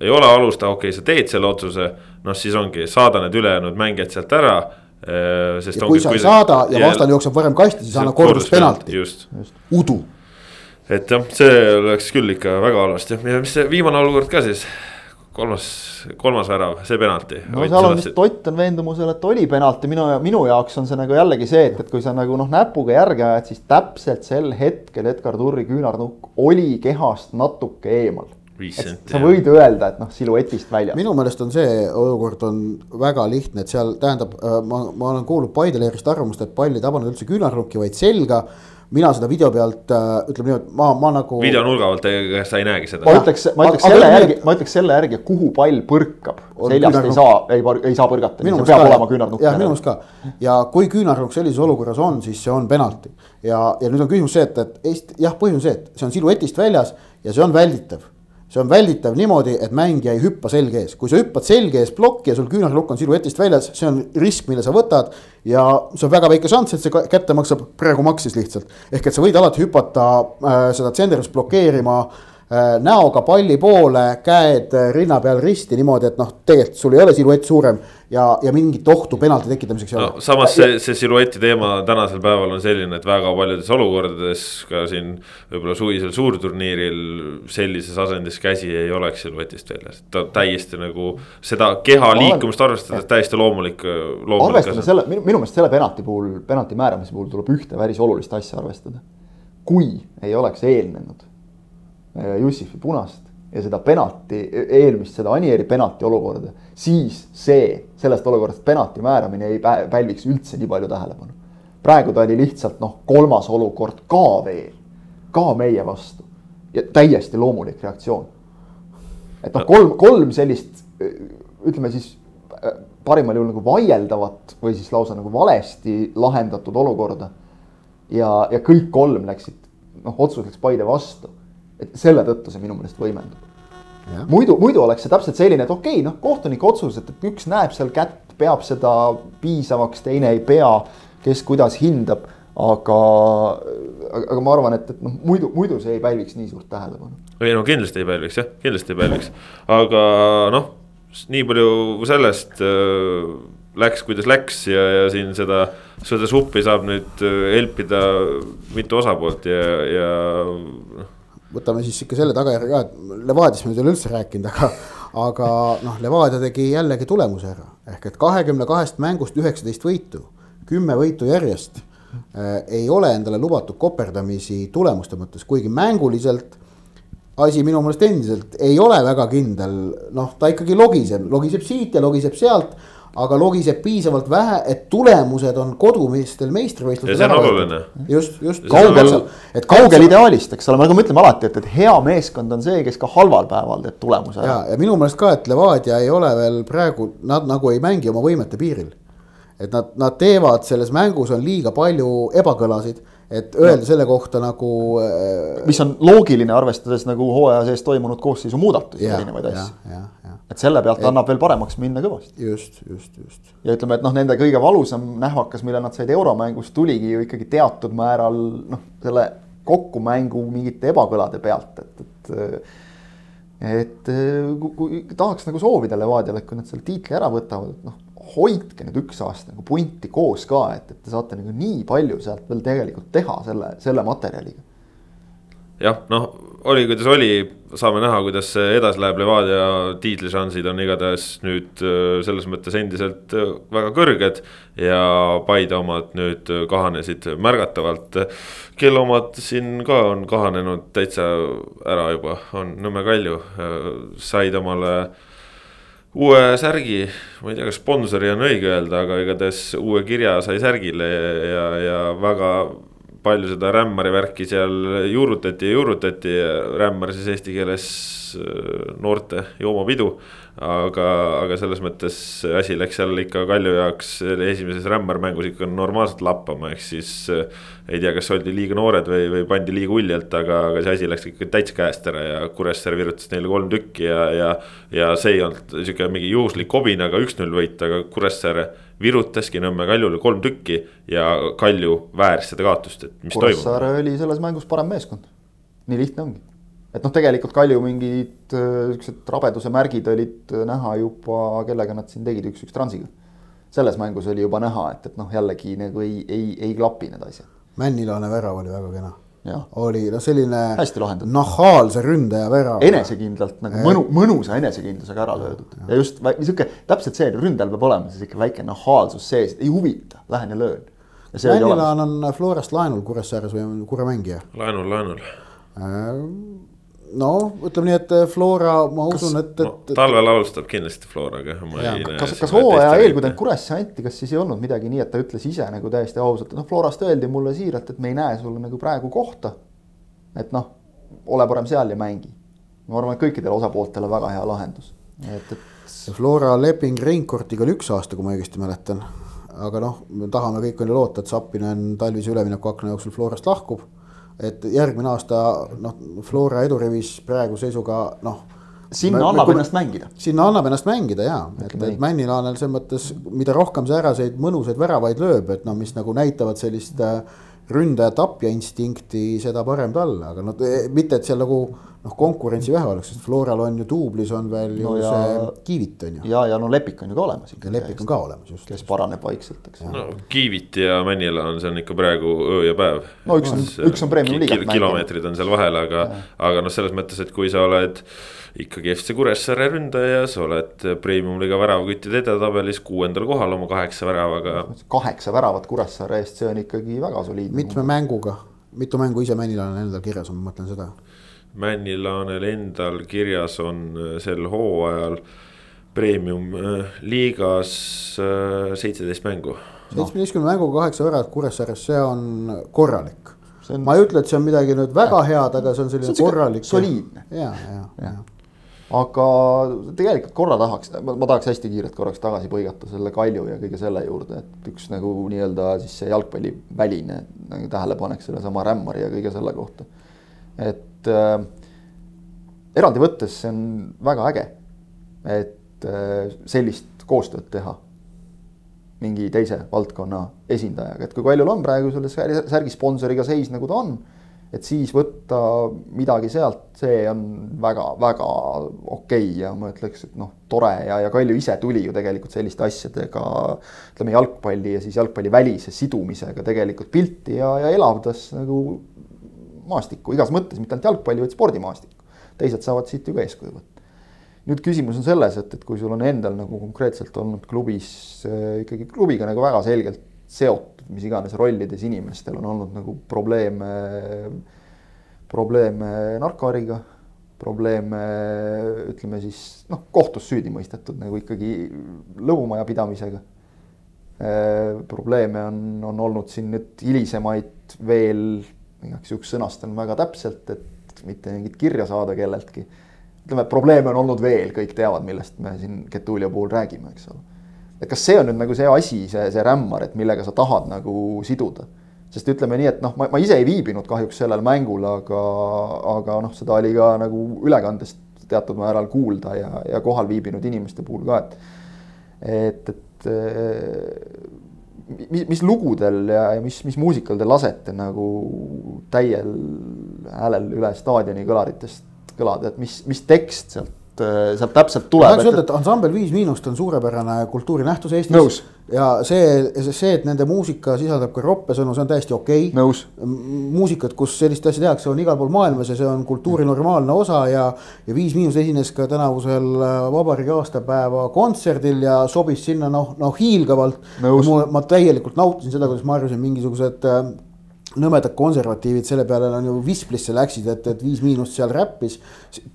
ei ole alust, okei okay,, sa teed selle otsuse, noh, siis ongi, saada need ülejäänud mängijad sealt ära. Äh, sest ja kui sa ei saada ja vastane jookseb varem kasti, siis anna korduspenalti. just, just., udu. et jah, see läks küll ikka väga halvasti ja mis see viimane olukord ka siis kolmas, kolmas värav, see penalti. no seal on vist Ott on veendumusel, et oli penalti, minu, minu jaoks on see nagu jällegi see, et, et kui sa nagu noh, näpuga järge ajad, siis täpselt sel hetkel Edgar Turri küünarnukk oli kehast natuke eemal senti. sa võid öelda, et noh, siluetist väljas. minu meelest on see olukord on väga lihtne, et seal tähendab, ma, ma olen kuulnud Paide leerist arvamust, et pall ei tabanud üldse küünarnukki, vaid selga mina seda video pealt äh, ütleme niimoodi, ma, ma nagu. videonurga alt, ega sa ei näegi seda. ma ütleks, ma ütleks Aga- selle aga- järgi, ma ütleks selle järgi, kuhu pall põrkab, seljast ei küünarnukk. saa, ei, ei saa põrgata, minu see peab ka, olema küünarnukk. jah, minu meelest ka ja kui küünarnukk sellises olukorras on, siis see on penalti. ja, ja nüüd on küsimus see, et, et Eesti, jah, põhjus on see, et see on siluetist väljas ja see on välditav. See on välditav niimoodi, et mängija ei hüppa selge ees, kui sa hüppad selge ees plokki ja sul küünarnukk on siluetist väljas, see on risk, mille sa võtad. ja see on väga väike šanss, et see kätte maksab, praegu maksis lihtsalt. ehk et sa võid alati hüpata äh, seda tsenderist blokeerima äh, näoga palli poole, käed äh, rinna peal risti niimoodi, et noh, tegelikult sul ei ole siluett suurem ja, ja mingit ohtu penalti tekitamiseks ei no ole. samas see, see silueti teema tänasel päeval on selline, et väga paljudes olukordades ka siin võib-olla suvisel suurturniiril sellises asendis käsi ei oleks siluetist väljas. ta täiesti nagu seda keha liikumist arvestades täiesti loomulik, loomulik arvestame selle, minu, minu meelest selle penalti puhul, penalti määramise puhul tuleb ühte päris olulist asja arvestada. kui ei oleks eelnenud äh, Jussifi punast ja seda penalti, eelmist, seda Anieri penalti olukorda, siis see, sellest olukorrast penalti määramine ei pä- pälviks üldse nii palju tähelepanu. praegu ta oli lihtsalt noh, kolmas olukord ka veel, ka meie vastu ja täiesti loomulik reaktsioon. et noh, kolm, kolm sellist ütleme siis äh, parimal juhul nagu vaieldavat või siis lausa nagu valesti lahendatud olukorda. ja, ja kõik kolm läksid noh, otsus läks Paide vastu. Et selle tõttu see minu meelest võimendub. Muidu, muidu oleks see täpselt selline, et okei okay,, noh, kohtuniku otsus, et, et üks näeb seal kätt, peab seda piisavaks, teine ei pea, kes kuidas hindab, aga, aga ma arvan, et, et noh, muidu, muidu see ei pälviks nii suurt tähelepanu. ei no kindlasti ei pälviks jah, kindlasti ei pälviks, aga noh, nii palju sellest äh, läks, kuidas läks ja, ja siin seda, seda suppi saab nüüd äh, helpida mitu osapoolt ja, ja noh. Võtame siis ikka selle tagajärje ka, et Levadiast me ei ole üldse rääkinud, aga, aga noh, Levadia tegi jällegi tulemuse ära. ehk et kahekümne kahest mängust üheksateist võitu, kümme võitu järjest äh, ei ole endale lubatud koperdamisi tulemuste mõttes, kuigi mänguliselt asi minu meelest endiselt ei ole väga kindel, noh, ta ikkagi logiseb, logiseb siit ja logiseb sealt, aga logiseb piisavalt vähe, et tulemused on kodumeestel meistrivõistlustel. On oluline. just, just. kaugel, et kaugel ideaalist, eks ole, nagu me ütleme alati, et, et hea meeskond on see, kes ka halval päeval teeb tulemuse ja, ära. ja minu meelest ka, et Levadia ei ole veel praegu, nad nagu ei mängi oma võimete piiril. et nad, nad teevad selles mängus on liiga palju ebakõlasid, et öelda selle kohta nagu äh, mis on loogiline, arvestades nagu hooaja sees toimunud koosseisu muudatusi, ja, erinevaid ja, asju. Et selle pealt annab veel paremaks minna kõvasti. just, just, just. ja ütleme, et noh, nende kõige valusam nähvakas, mille nad said euromängus, tuligi ju ikkagi teatud määral noh, selle kokkumängu mingite ebakõlade pealt, et, et. et kui, kui tahaks nagu soovida Levadiale, et kui nad selle tiitli ära võtavad, et noh, hoidke nüüd üks aasta nagu punti koos ka, et, et te saate nagu nii palju sealt veel tegelikult teha selle, selle materjaliga. Jah, noh, oli kuidas oli, saame näha, kuidas see edasi läheb, Levadia tiitlišansid on igatahes nüüd äh, selles mõttes endiselt äh, väga kõrged. ja Paide omad nüüd äh, kahanesid märgatavalt. kelle omad siin ka on kahanenud täitsa ära juba, on Nõmme Kalju, said omale uue särgi, ma ei tea, kas sponsori on õige öelda, aga igatahes uue kirja sai särgile ja, ja väga palju seda rämmari värki seal juurutati ja juurutati, rämmar siis eesti keeles äh, noorte joomapidu. Aga, aga selles mõttes asi läks seal ikka Kalju jaoks esimeses rämmarmängus ikka normaalselt lappama, ehk siis. äh, ei tea, kas oldi liiga noored või, või pandi liiga uljalt, aga, aga see asi läks ikka täitsa käest ära ja Kuressaare virutas neile kolm tükki ja, ja. ja see ei olnud sihuke mingi juhuslik kobin, aga üks-null võit, aga Kuressaare virutaski Nõmme Kaljule kolm tükki ja Kalju vääris seda kaotust, et mis toimub. Kuressaare oli selles mängus parem meeskond. nii lihtne ongi. Et noh, tegelikult Kalju mingid äh, siuksed rabeduse märgid olid äh, näha juba, kellega nad siin tegid üks-üks transiga. selles mängus oli juba näha, et, et noh, jällegi nagu ei, ei, ei klapi need asjad. Männilane värav oli väga kena. Oli noh, selline. Hästi lahendatud. nahaalse ründaja värav. enesekindlalt nagu mõnu, mõnusa enesekindlusega ära löödud ja just vä- sihuke täpselt see, ründajal peab olema siis ikka väike nahaalsus sees, ei huvita, lähen ja löön. ja. Männilaan on Florast laenul Kuressaares või on Kure mängija laenul, laenul. No ütleme nii, et Flora, ma usun, et, et no,. talvel alustab kindlasti Floraga. kas, kas hooaja eel, kui ta kuresse anti, kas siis ei olnud midagi nii, et ta ütles ise nagu täiesti ausalt, et noh, Florast öeldi mulle siiralt, et me ei näe sulle nagu praegu kohta. et noh, ole parem seal ja mängi. ma arvan, et kõikidele osapooltele väga hea lahendus, et, et. Flora leping Reinkortiga oli üks aasta, kui ma õigesti mäletan aga noh, me tahame kõik on ju loota, et Zappinen talvise üleminekuakna jooksul Florast lahkub. Et järgmine aasta noh, Flora edurivis praeguse seisuga noh. sinna annab me, ennast mängida. sinna annab ennast mängida ja, et, et Männilaanel selles mõttes, mida rohkem sääraseid mõnusaid väravaid lööb, et noh, mis nagu näitavad sellist äh, ründaja-tapja instinkti, seda parem talle, aga noh, mitte et seal nagu noh, konkurentsi vähe oleks, sest Floral on ju duublis on veel no ju ja, see Kiivit on ju. ja, ja no Lepik on ju ka olemas. Lepik on ka olemas just. kes paraneb vaikselt, eks. no Kiivit ja Männila on, see on ikka praegu öö ja päev. no üks on, üks on premium liigat kil,. kilomeetrid on seal vahel, aga, aga noh, selles mõttes, et kui sa oled ikkagi FC Kuressaare ründaja, sa oled premium-liiga väravaküttide edetabelis kuuendal kohal oma kaheksa väravaga. kaheksa väravat Kuressaare eest, see on ikkagi väga soliidne. mitme mänguga, mitu mängu ise Männilal on endal kirjas, ma mõtlen seda Männilaanel endal kirjas on äh, sel hooajal premium äh, liigas äh, seitseteist mängu. seitsmeteistkümne mänguga kaheksa väravat Kuressaares, see on korralik. On... ma ei ütle, et see on midagi nüüd väga head, aga see on selline see on korralik. soliidne. ja, ja, ja, ja aga tegelikult korra tahaks, ma tahaks hästi kiirelt korraks tagasi põigata selle Kalju ja kõige selle juurde, et üks nagu nii-öelda siis see jalgpalliväline nagu tähelepanek sellesama Rämmari ja kõige selle kohta. et et äh, eraldi võttes see on väga äge, et äh, sellist koostööd teha mingi teise valdkonna esindajaga, et kui Kaljul on praegu selle särgi sponsoriga seis, nagu ta on, et siis võtta midagi sealt, see on väga-väga okei okay ja ma ütleks, et noh, tore ja, ja Kalju ise tuli ju tegelikult selliste asjadega, ütleme jalgpalli ja siis jalgpallivälise sidumisega tegelikult pilti ja, ja elavdas nagu maastikku igas mõttes, mitte ainult jalgpalli, vaid spordimaastikku. teised saavad siit ju ka eeskuju võtta. nüüd küsimus on selles, et, et kui sul on endal nagu konkreetselt olnud klubis äh, ikkagi klubiga nagu väga selgelt seotud, mis iganes rollides inimestel on olnud nagu probleeme, probleeme narkoäriga, probleeme ütleme siis noh, kohtus süüdi mõistetud nagu ikkagi lõbumajapidamisega äh, probleeme on, on olnud siin nüüd hilisemaid veel igaks juhuks sõnastan väga täpselt, et mitte mingit kirja saada kelleltki. ütleme, probleeme on olnud veel, kõik teavad, millest me siin Getulio puhul räägime, eks ole. et kas see on nüüd nagu see asi, see, see rämmar, et millega sa tahad nagu siduda? sest ütleme nii, et noh, ma, ma ise ei viibinud kahjuks sellel mängul, aga, aga noh, seda oli ka nagu ülekandest teatud määral kuulda ja, ja kohal viibinud inimeste puhul ka, et, et, et mis, mis lugudel ja, ja mis, mis muusikal te lasete nagu täiel häälel üle staadioni kõlaritest kõlada, et mis, mis tekst sealt Äh, sealt täpselt tuleb. tahaks öelda, et ansambel Viis Miinust on suurepärane kultuurinähtus Eestis. ja see, see, et nende muusika sisaldab ka roppesõnu, see on täiesti okei okay.. muusikat, kus sellist asja tehakse, on igal pool maailmas ja see on kultuuri normaalne osa ja. ja Viis Miinus esines ka tänavusel äh, vabariigi aastapäeva kontserdil ja sobis sinna noh, noh hiilgavalt. ma täielikult nautisin seda, kuidas ma arvasin, mingisugused äh, nõmedad konservatiivid selle peale on ju visplisse läksid, et, et Viis Miinust seal räppis.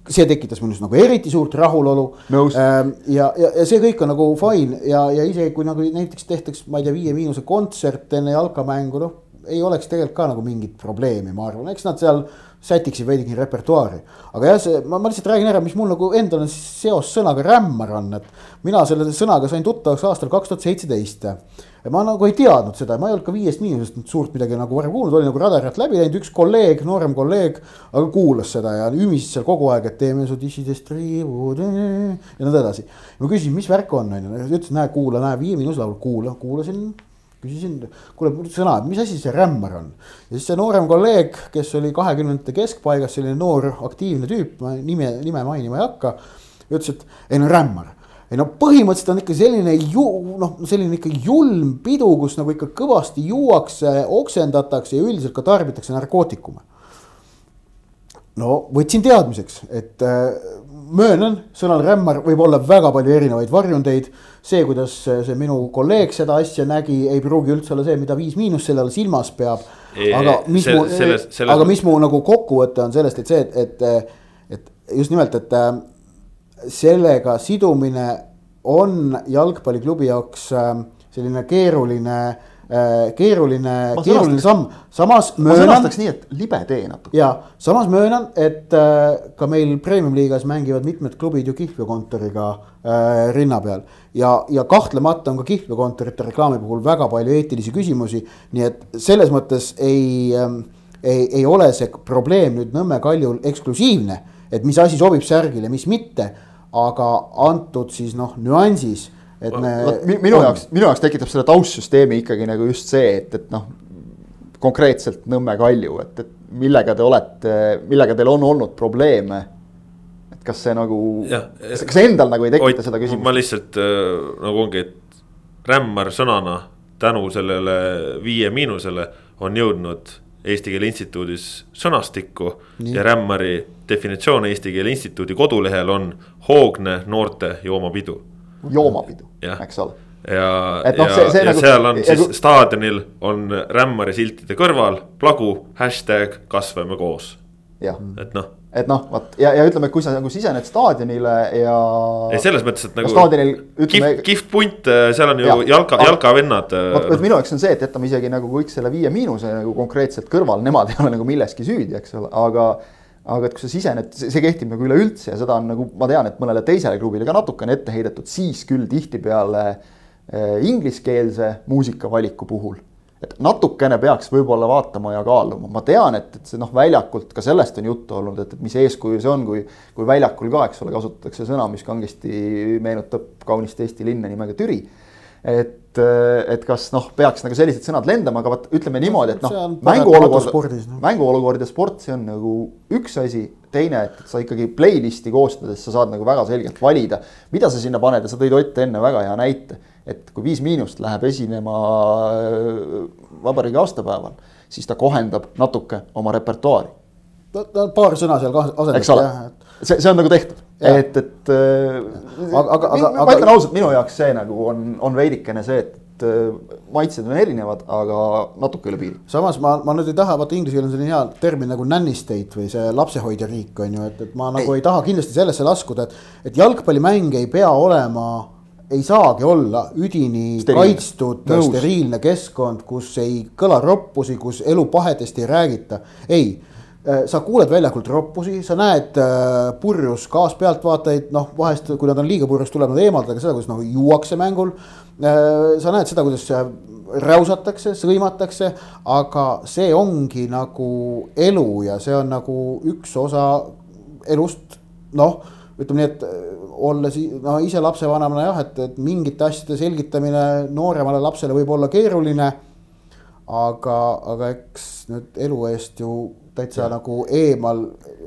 see tekitas minus nagu eriti suurt rahulolu. Ähm, ja, ja, ja see kõik on nagu fine ja, ja isegi kui nagu näiteks tehtaks, ma ei tea, Viie Miinuse kontsert enne jalkamängu, noh. ei oleks tegelikult ka nagu mingit probleemi, ma arvan, eks nad seal sätiksid veidigi repertuaari. aga jah, see, ma, ma lihtsalt räägin ära, mis mul nagu endal on seos sõnaga rämmar on, et mina selle sõnaga sain tuttavaks aastal kaks tuhat seitseteist ma nagu ei teadnud seda, ma ei olnud ka Viiest Miinusest suurt midagi nagu varem kuulnud, oli nagu radarilt läbi läinud, üks kolleeg, noorem kolleeg, aga kuulas seda ja ümises seal kogu aeg, et teeme su dissidest riivud ja nõnda edasi. ma küsisin, mis värk on, on ju, ütles, näe, kuula, näe, Viie Miinuse laul, kuula, kuulasin küsisin, kuule sõna, mis asi see rämmar on? ja siis see noorem kolleeg, kes oli kahekümnendate keskpaigas, selline noor aktiivne tüüp, ma nime, nime mainima ei hakka. ütles, et ei no rämmar ei no põhimõtteliselt on ikka selline ju noh, selline ikka julm pidu, kus nagu ikka kõvasti juuakse, oksendatakse ja üldiselt ka tarbitakse narkootikume. no võtsin teadmiseks, et äh, möönan, sõnal rämmar võib olla väga palju erinevaid varjundeid. see, kuidas see minu kolleeg seda asja nägi, ei pruugi üldse olla see, mida Viis Miinus selle all silmas peab. aga mis mu, aga mis mu nagu kokkuvõte on sellest, et see, et, et just nimelt, et äh, sellega sidumine on jalgpalliklubi jaoks äh, selline keeruline keeruline, Ma keeruline sõnastaks- samm. samas ma möönan, sõnastaks nii, et libe tee natuke. ja samas möönan, et äh, ka meil premium liigas mängivad mitmed klubid ju kihlveokontoriga äh, rinna peal. ja, ja kahtlemata on ka kihlveokontorite reklaami puhul väga palju eetilisi küsimusi, nii et selles mõttes ei ähm, ei, ei ole see probleem nüüd Nõmme Kaljul eksklusiivne, et mis asi sobib särgile, mis mitte. aga antud siis noh, nüansis, et me. mi- minu jaoks, minu jaoks tekitab selle taustsüsteemi ikkagi nagu just see, et, et noh. konkreetselt Nõmme Kalju, et, et millega te olete, millega teil on olnud probleeme? et kas see nagu, kas endal nagu ei tekita Ott, seda ma küsimust? lihtsalt äh, nagu ongi, et rämmar sõnana tänu sellele viie miinusele on jõudnud Eesti Keele Instituudis sõnastikku. ja rämmari definitsioon Eesti Keele Instituudi kodulehel on hoogne noorte joomapidu. Joomapidu, eks ole. ja, noh, ja, ja nagu- seal on ja siis kui- staadionil on rämmari siltide kõrval plagu hashtag kasvame koos, et noh. et noh, vot ja, ja ütleme, kui sa nagu sisened staadionile ja. ei selles mõttes, et nagu staadionil ütleme. kihvt, kihvt punt, seal on ju Jah. jalka, jalkavennad. vot, vot minu jaoks on see, et jätame isegi nagu kõik selle viie miinuse nagu konkreetselt kõrval, nemad ei ole nagu milleski süüdi, eks ole, aga. Aga et kui sa sisened, see kehtib nagu üleüldse ja seda on nagu, ma tean, et mõnele teisele klubile ka natukene ette heidetud, siis küll tihtipeale eh, ingliskeelse muusikavaliku puhul. et natukene peaks võib-olla vaatama ja kaaluma, ma tean, et, et see noh, väljakult ka sellest on juttu olnud, et, et mis eeskuju see on, kui. kui väljakul ka, eks ole, kasutatakse sõna, mis kangesti meenutab kaunist Eesti linna nimega Türi et, et kas noh, peaks nagu sellised sõnad lendama, aga vot ütleme niimoodi, et noh mänguolukord mänguolukord ja sport, see on nagu üks asi. teine, et sa ikkagi playlist'i koostades sa saad nagu väga selgelt valida, mida sa sinna paned ja sa tõid Ott enne väga hea näite. et kui Viis Miinust läheb esinema äh, vabariigi aastapäeval, siis ta kohendab natuke oma repertuaari paar sõna seal kah- eks ole see, see on nagu tehtud. Et, et äh, Aga- aga- mi- aga- ma aga- ütlen ausalt, minu jaoks see nagu on, on veidikene see, et äh, maitsed on erinevad, aga natuke üle piiri. samas ma, ma nüüd ei taha, vaata inglise keeles on selline hea termin nagu nanny state või see lapsehoidja riik on ju, et, et ma nagu ei, ei taha kindlasti sellesse laskuda, et. et jalgpallimäng ei pea olema, ei saagi olla üdini Steriilne. kaitstud Nõus. steriilne keskkond, kus ei kõla roppusi, kus elu pahedest ei räägita, ei sa kuuled väljakult roppusi, sa näed äh, purjus kaaspealtvaatajaid, noh vahest, kui nad on liiga purjus, tuleb nad eemaldada seda, kuidas noh juuakse mängul äh,. sa näed seda, kuidas äh, räusatakse, sõimatakse, aga see ongi nagu elu ja see on nagu üks osa elust, noh ütleme nii, et äh, olles no ise lapsevanemana jah, et, et mingite asjade selgitamine nooremale lapsele võib olla keeruline. aga, aga eks nüüd elu eest ju täitsa ja. nagu eemal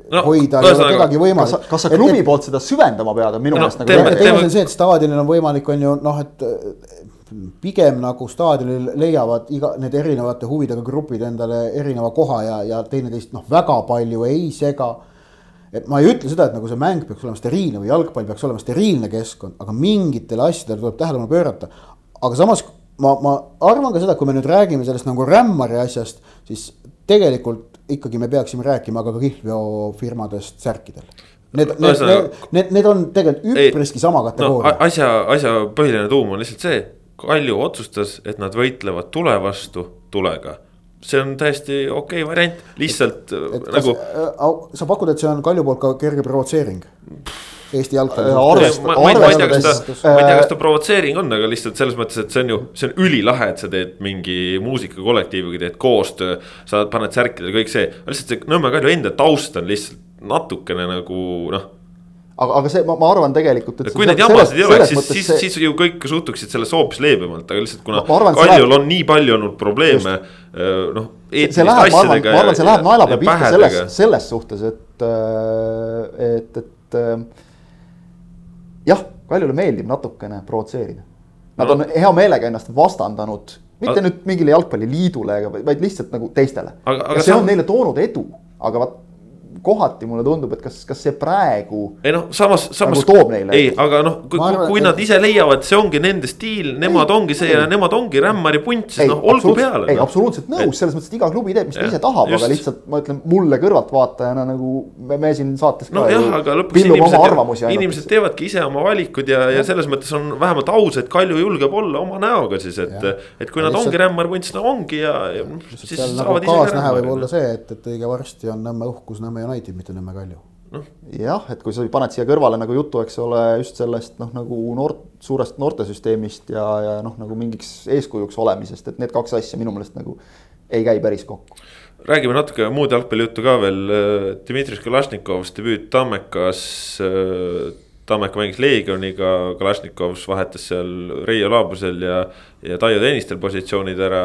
No, no, hoida ei ole kedagi kas võimalik sa, kas sa klubi poolt seda süvendama pead, on minu No, meelest nagu teeme- teine- teine asi on see, et staadionil on võimalik, on ju noh, et pigem nagu staadionil leiavad iga need erinevate huvidega grupid endale erineva koha ja, ja teineteist noh, väga palju ei sega. et ma ei ütle seda, et nagu see mäng peaks olema steriilne või jalgpall peaks olema steriilne keskkond, aga mingitele asjadele tuleb tähelepanu pöörata. aga samas ma, ma arvan ka seda, et kui me nüüd räägime sellest nagu rämmari asjast, siis tegelikult ikkagi me peaksime rääkima ka kihlveofirmadest särkidel. Need, need, need, need, on tegelikult üpriski sama no kategooria a- asja, asja põhiline tuum on lihtsalt see, Kalju otsustas, et nad võitlevad tule vastu tulega. see on täiesti okei okay variant, lihtsalt et et, nagu äh, sa pakud, et see on Kalju poolt ka kerge provotseering? Eesti jalgpalli Äh, suhtes? arvest- ma, ma, ei- ma ei tea, kas ta ma ei tea, äh, kas ta provotseering on, aga lihtsalt selles mõttes, et see on ju, see on ülilahe, et sa teed mingi muusikakollektiiviga teed koostöö. sa paned särkidele kõik see, lihtsalt see Nõmme Kalju enda taust on lihtsalt natukene nagu noh. aga, aga see, ma, ma arvan tegelikult, et. kui neid jamasid ei oleks, siis, siis, siis ju kõik suhtuksid sellest hoopis leebemalt, aga lihtsalt kuna Ma- ma arvan, et see Kaljul läheb- on nii palju olnud probleeme noh. see läheb, ma arvan, ma arvan, see läheb naelapea pihta selles, selles suhtes, et, et, et äh, jah, Kaljule meeldib natukene provotseerida. Nad on hea meelega ennast vastandanud, mitte Aga- nüüd mingile jalgpalliliidule, vaid lihtsalt nagu teistele. Ja see on neile toonud edu, aga vaat kohati mulle tundub, et kas, kas see praegu. ei noh, samas, samas. nagu toob neile. ei, aga noh, kui, arvan, kui nad ise leiavad, see ongi nende stiil, nemad ei, ongi see ei, ja nemad ongi rämmari punt, siis noh, olgu peale. ei, noh. absoluutselt nõus, selles mõttes, et iga klubi teeb, mis ta ise tahab, aga lihtsalt ma ütlen mulle kõrvaltvaatajana nagu me, me siin saates. no jah, aga lõpuks inimesed, inimesed teevadki ise oma valikud ja, ja selles mõttes on vähemalt aus, et Kalju julgeb olla oma näoga siis, et, et kui nad ongi rämmar punt, siis nad ongi ja, ja ise. kaasnähe võib olla see, et, et õige varsti on Nõmme uhkus Nõmme United, mitte Nõmme Kalju noh. jah, et kui sa paned siia kõrvale nagu juttu, eks ole, just sellest noh, nagu noort, suurest noortesüsteemist ja, ja noh, nagu mingiks eeskujuks olemisest, et need kaks asja minu meelest nagu ei käi päris kokku. räägime natuke muud jalgpallijuttu ka veel, Dmitri Kalašnikovs debüüt Tammekas Tammeka mängis Leegioniga, Kalašnikovs vahetas seal Reio Laabusel ja, ja Taio Tõnistel positsioonid ära.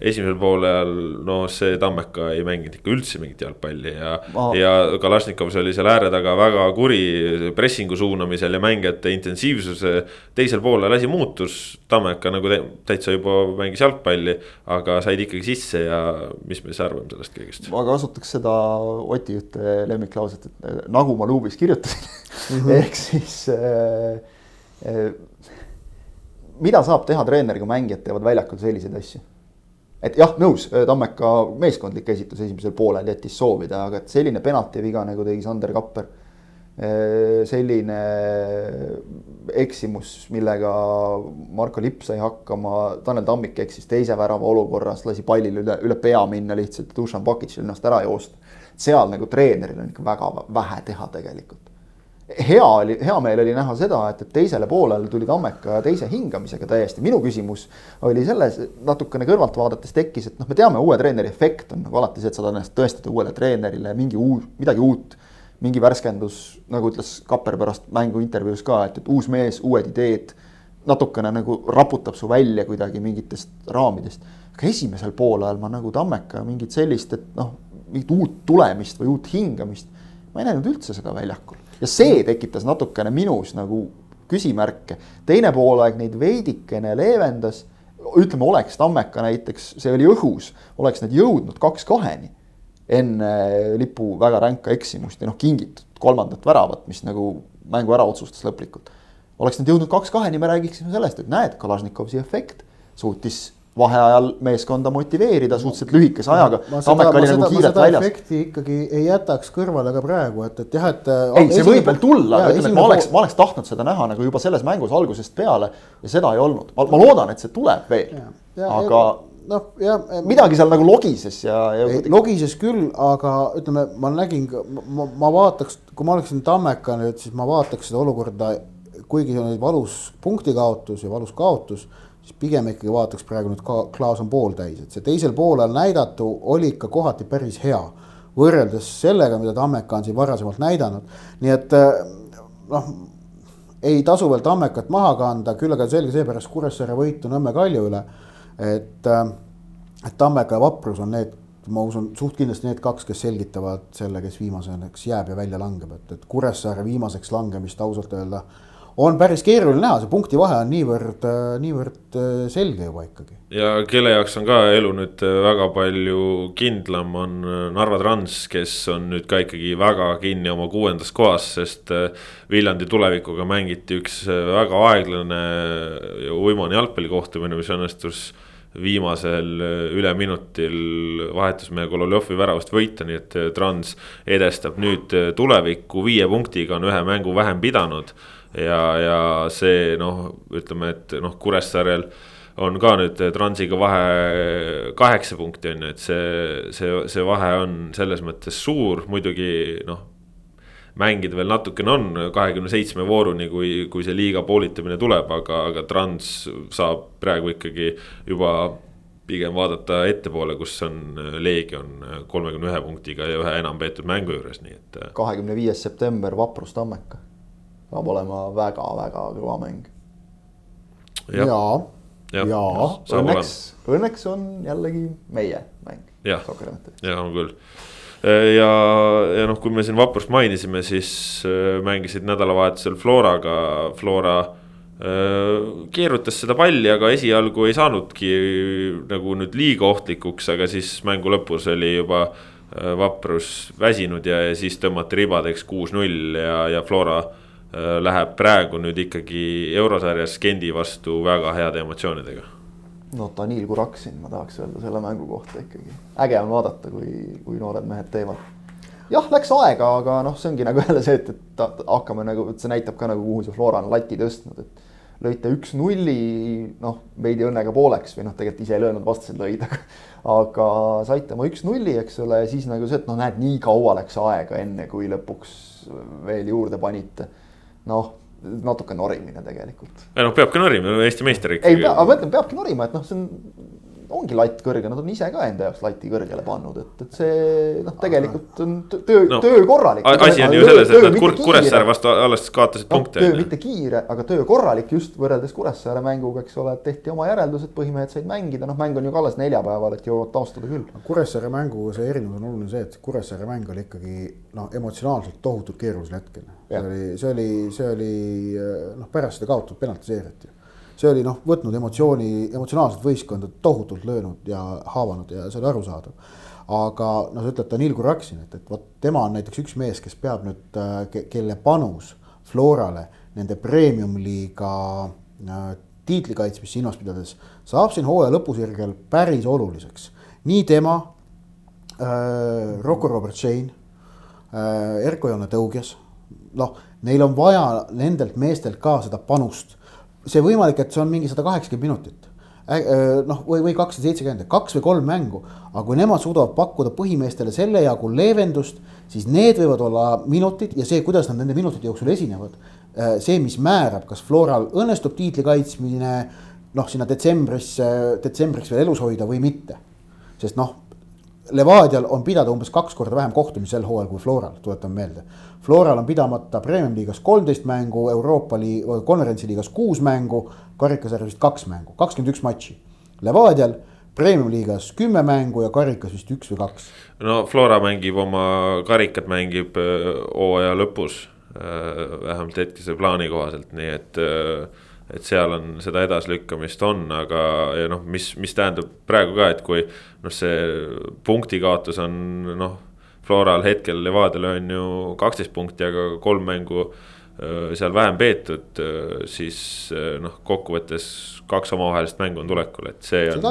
esimesel poolel, no see Tammeka ei mänginud ikka üldse mingit jalgpalli ja oh., ja Kalašnikovs oli seal ääre taga väga kuri pressingu suunamisel ja mängijate intensiivsuse. teisel poolel asi muutus, Tammeka nagu täitsa juba mängis jalgpalli, aga said ikkagi sisse ja mis me siis arvame sellest kõigest? ma kasutaks seda Oti ühte lemmiklauslit, et nagu ma luubis kirjutasin mm -hmm. ehk siis äh, äh, mida saab teha treener, kui mängijad teevad väljakul selliseid asju? et jah, nõus, Tammeka meeskondlik esitus esimesel poolel jättis soovida, aga et selline penaltiviga, nagu tegi Sander Kapper. Selline eksimus, millega Marko Lipp sai hakkama, Tanel Tammik eksis teise värava olukorras, lasi pallil üle, üle pea minna lihtsalt, Dušan Bakitšil ennast ära joosta. seal nagu treeneril on ikka väga vähe teha tegelikult hea oli, hea meel oli näha seda, et, et teisele poolele tuli Tammeka teise hingamisega täiesti. minu küsimus oli selles, natukene kõrvalt vaadates tekkis, et noh, me teame, uue treeneri efekt on nagu alati see, et sa tahad ennast tõestada uuele treenerile mingi uus, midagi uut. mingi värskendus, nagu ütles Kapper pärast mängu intervjuus ka, et, et uus mees, uued ideed. natukene nagu raputab su välja kuidagi mingitest raamidest. aga esimesel poolajal ma nagu Tammeka mingit sellist, et noh, mingit uut tulemist või uut hingamist. ma ei näinud üldse seda väljakul ja see tekitas natukene minus nagu küsimärke. teine poolaeg neid veidikene leevendas. ütleme, oleks Tammeka näiteks, see oli õhus, oleks need jõudnud kaks kaheni enne lipu väga ränka eksimust ja noh, kingitud kolmandat väravat, mis nagu mängu ära otsustas lõplikult. oleks need jõudnud kaks kaheni, me räägiksime sellest, et näed, Kalašnikovsi efekt suutis vaheajal meeskonda motiveerida suhteliselt lühikese ajaga. Tammeka oli nagu kiirelt väljas. efekti ikkagi ei jätaks kõrvale ka praegu, et, et jah, et. ei, see võib veel tulla, aga ütleme, et ma oleks, ma oleks tahtnud seda näha nagu juba selles mängus algusest peale ja seda ei olnud. ma loodan, et see tuleb veel, aga noh, ja. midagi seal nagu logises ja, ja. logises küll, aga ütleme, ma nägin, ma, ma vaataks, kui ma oleksin Tammeka nüüd, siis ma vaataks seda olukorda, kuigi see oli valus punkti kaotus ja valus kaotus siis pigem ikkagi vaataks praegu nüüd ka klaas on pooltäis, et see teisel poolel näidatu oli ikka kohati päris hea. võrreldes sellega, mida Tammeka on siin varasemalt näidanud, nii et eh, noh, ei tasu veel Tammekat maha kanda, küll aga selge seepärast Kuressaare võitu Nõmme Kalju üle. et, eh, et Tammeka ja Vaprus on need, ma usun, suht kindlasti need kaks, kes selgitavad selle, kes viimaseks jääb ja välja langeb, et, et Kuressaare viimaseks langemist ausalt öelda on päris keeruline näha, see punktivahe on niivõrd, niivõrd äh, selge juba ikkagi. ja kelle jaoks on ka elu nüüd äh, väga palju kindlam, on äh, Narva Trans, kes on nüüd ka ikkagi väga kinni oma kuuendas kohas, sest Viljandi tulevikuga mängiti üks väga aeglane ja uimane jalgpallikohtumine, mis õnnestus viimasel üleminutil vahetusmehe Kololovjovi väravast võita, nii et Trans edestab nüüd tulevikku viie punktiga, on ühe mängu vähem pidanud ja, ja see noh, ütleme, et noh, Kuressaarel on ka nüüd Transiga vahe kaheksa punkti on ju, et see, see, see vahe on selles mõttes suur, muidugi noh. mängida veel natukene on kahekümne seitsme vooruni, kui, kui see liiga poolitamine tuleb, aga, aga Trans saab praegu ikkagi juba pigem vaadata ettepoole, kus on Leegion kolmekümne ühe punktiga ja ühe enam peetud mängu juures, nii et. kahekümne viies september, Vaprus Tammeka saab olema väga-väga kõva mäng. ja, ja, ja. õnneks, õnneks on jällegi meie mäng. jah, ja on küll. Ja, ja noh, kui me siin vaprust mainisime, siis äh, mängisid nädalavahetusel Floraga, Flora äh, keerutas seda palli, aga esialgu ei saanudki nagu nüüd liiga ohtlikuks, aga siis mängu lõpus oli juba Vaprus väsinud ja, ja siis tõmmati ribadeks kuus-null ja, ja Flora läheb praegu nüüd ikkagi eurosarjas Gendi vastu väga heade emotsioonidega no Danil Kuraksin, ma tahaks öelda selle mängu kohta ikkagi. äge on vaadata, kui, kui noored mehed teevad. jah, läks aega, aga noh, see ongi nagu jälle see, et, et hakkame nagu, see näitab ka nagu, kuhu see Flora on lati tõstnud, et. lõite üks-nulli, noh, veidi õnnega pooleks või noh, tegelikult ise ei löönud, vastased lõid, aga. aga saite oma üks-nulli, eks ole, siis nagu see, et noh, näed, nii kaua läks aega, enne kui lõpuks veel juurde panite. Noh natuke norimine tegelikult. ei noh, peabki norima, Eesti meister ikkagi. ei aga ma ütlen, peabki norima, et noh, see on ongi latt kõrge, nad on ise ka enda jaoks lati kõrgele pannud, et, et see noh, tegelikult on töö no,, töö korralik. asi on ju selles, et nad Kur Kuressaare vastu alles kaotasid no, punkte. töö mitte kiire, aga töö korralik just võrreldes Kuressaare mänguga, eks ole, tehti oma järeldused, põhimehed said mängida, noh, mäng on ju ka alles neljapäeval, et jõuavad taastuda küll. Kuressaare mängu see erinevus on oluline see, et Kuressaare mäng oli ikkagi noh, emotsionaalselt tohutult keerulisel hetkel. see oli, see oli, see oli noh, pärast seda kaotatud penaltiseeriat ju see oli noh, võtnud emotsiooni, emotsionaalset võistkonda tohutult löönud ja haavanud ja see oli arusaadav. aga noh, sa ütled Danil Kuraksin, et, et vot tema on näiteks üks mees, kes peab nüüd äh, ke,, kelle panus Florale nende premium-liiga äh, tiitli kaitsmist silmas pidades saab siin hooaja lõpusirgel päris oluliseks. nii tema äh,, Rocco Robert Shane äh,, Erko-Joone Tõugjas, noh, neil on vaja nendelt meestelt ka seda panust see võimalik, et see on mingi sada kaheksakümmend minutit noh, või, või kakssada seitsekümmend, kaks või kolm mängu. aga kui nemad suudavad pakkuda põhimeestele selle jagu leevendust, siis need võivad olla minutid ja see, kuidas nad nende minutite jooksul esinevad. see, mis määrab, kas Floral õnnestub tiitli kaitsmine noh, sinna detsembrisse, detsembriks veel elus hoida või mitte. sest noh, Levadial on pidada umbes kaks korda vähem kohtumisi sel hooajal kui Floral, tuletan meelde Floral on pidamata Premium-liigas kolmteist mängu, Euroopa liig-, konverentsiliigas kuus mängu, karikasarjas kaks mängu, kakskümmend üks matši. Levadial Premium-liigas kümme mängu ja karikas vist üks või kaks. no Flora mängib oma karikat, mängib äh, hooaja lõpus, äh, vähemalt hetkese plaani kohaselt, nii et äh, et seal on seda edasilükkamist on, aga ja noh, mis, mis tähendab praegu ka, et kui noh, see punkti kaotus on noh Floral hetkel Levadiale on ju kaksteist punkti, aga kolm mängu seal vähem peetud, siis noh, kokkuvõttes kaks omavahelist mängu on tulekul, et see on.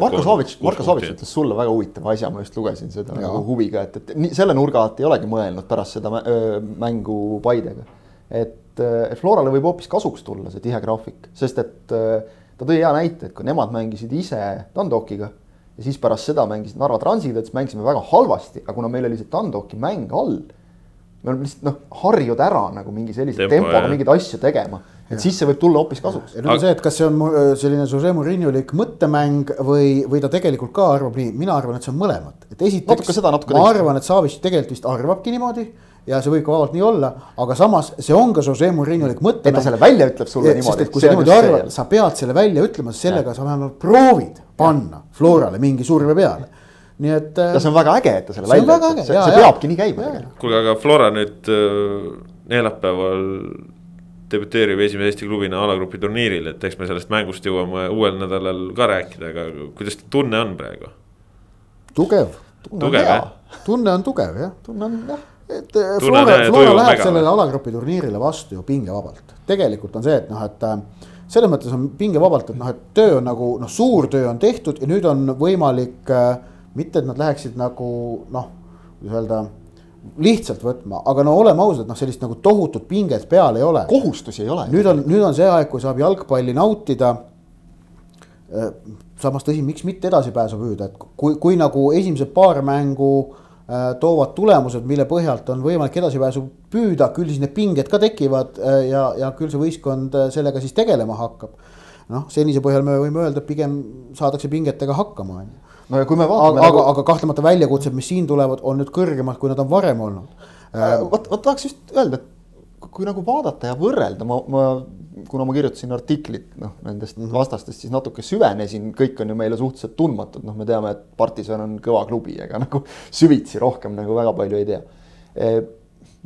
Marko Savits, Marko Savits ütles sulle väga huvitava asja, ma just lugesin seda nagu huviga, et, et nii selle nurga alt ei olegi mõelnud pärast seda mängu Paidega. et Florale võib hoopis kasuks tulla see tihe graafik, sest et ta tõi hea näite, et kui nemad mängisid ise Dandokiga ja siis pärast seda mängisid Narva Transiga, ütles mängisime väga halvasti, aga kuna meil oli see Tandoki mäng all. me oleme lihtsalt noh, harjunud ära nagu mingi sellise Tempo, tempoga mingeid asju tegema. et ja. siis see võib tulla hoopis kasuks. nüüd on see, et kas see on selline Jose Mourinholik mõttemäng või, või ta tegelikult ka arvab nii, mina arvan, et see on mõlemat. et esiteks, ma arvan, et Savitš tegelikult vist arvabki niimoodi ja see võib ka vabalt nii olla, aga samas see on ka Jose Mourinholik mõte. et ta selle välja ütleb sulle et, niimoodi. kui sa niimoodi arvad, sa pead selle välja ütlema, sellega ja. sa vähemalt proovid panna Florale mingi surve peale nii et. ja see on väga äge, et ta selle välja ütleb, see, see peabki nii käima tegelikult. kuulge, aga Flora nüüd äh, neljapäeval debüteerib esimese Eesti klubina alagrupi turniiril, et eks me sellest mängust jõuame uuel nädalal ka rääkida, aga kuidas tunne on praegu? tugev. tugev jah? tunne on tugev jah. tunne on jah et äh, Flora, Flora läheb sellele alagrupi turniirile vastu ju pingevabalt. tegelikult on see, et noh, et äh, selles mõttes on pingevabalt, et noh, et töö on nagu noh, suur töö on tehtud ja nüüd on võimalik mitte, et nad läheksid nagu noh, kuidas öelda lihtsalt võtma, aga no oleme ausad, noh, sellist nagu tohutut pinget peal ei ole. kohustusi ei ole. nüüd on, nüüd on see aeg, kui saab jalgpalli nautida. samas tõsi, miks mitte edasipääsu püüda, et kui, kui nagu esimesed paar mängu Äh, toovad tulemused, mille põhjalt on võimalik edasipääsu püüda, küll siis need pinged ka tekivad äh, ja, ja küll see võistkond äh, sellega siis tegelema hakkab. noh, senise põhjal me võime öelda, et pigem saadakse pingetega hakkama, on ju. no ja kui me vaatame. aga nagu..., aga kahtlemata väljakutsed, mis siin tulevad, on nüüd kõrgemad, kui nad on varem olnud. vot, vot tahaks just öelda, et kui nagu vaadata ja võrrelda, ma, ma kuna ma kirjutasin artiklit noh, nendest mm -hmm. vastastest, siis natuke süvenesin, kõik on ju meile suhteliselt tundmatud, noh, me teame, et Partisan on kõva klubi, ega nagu süvitsi rohkem nagu väga palju ei tea e,.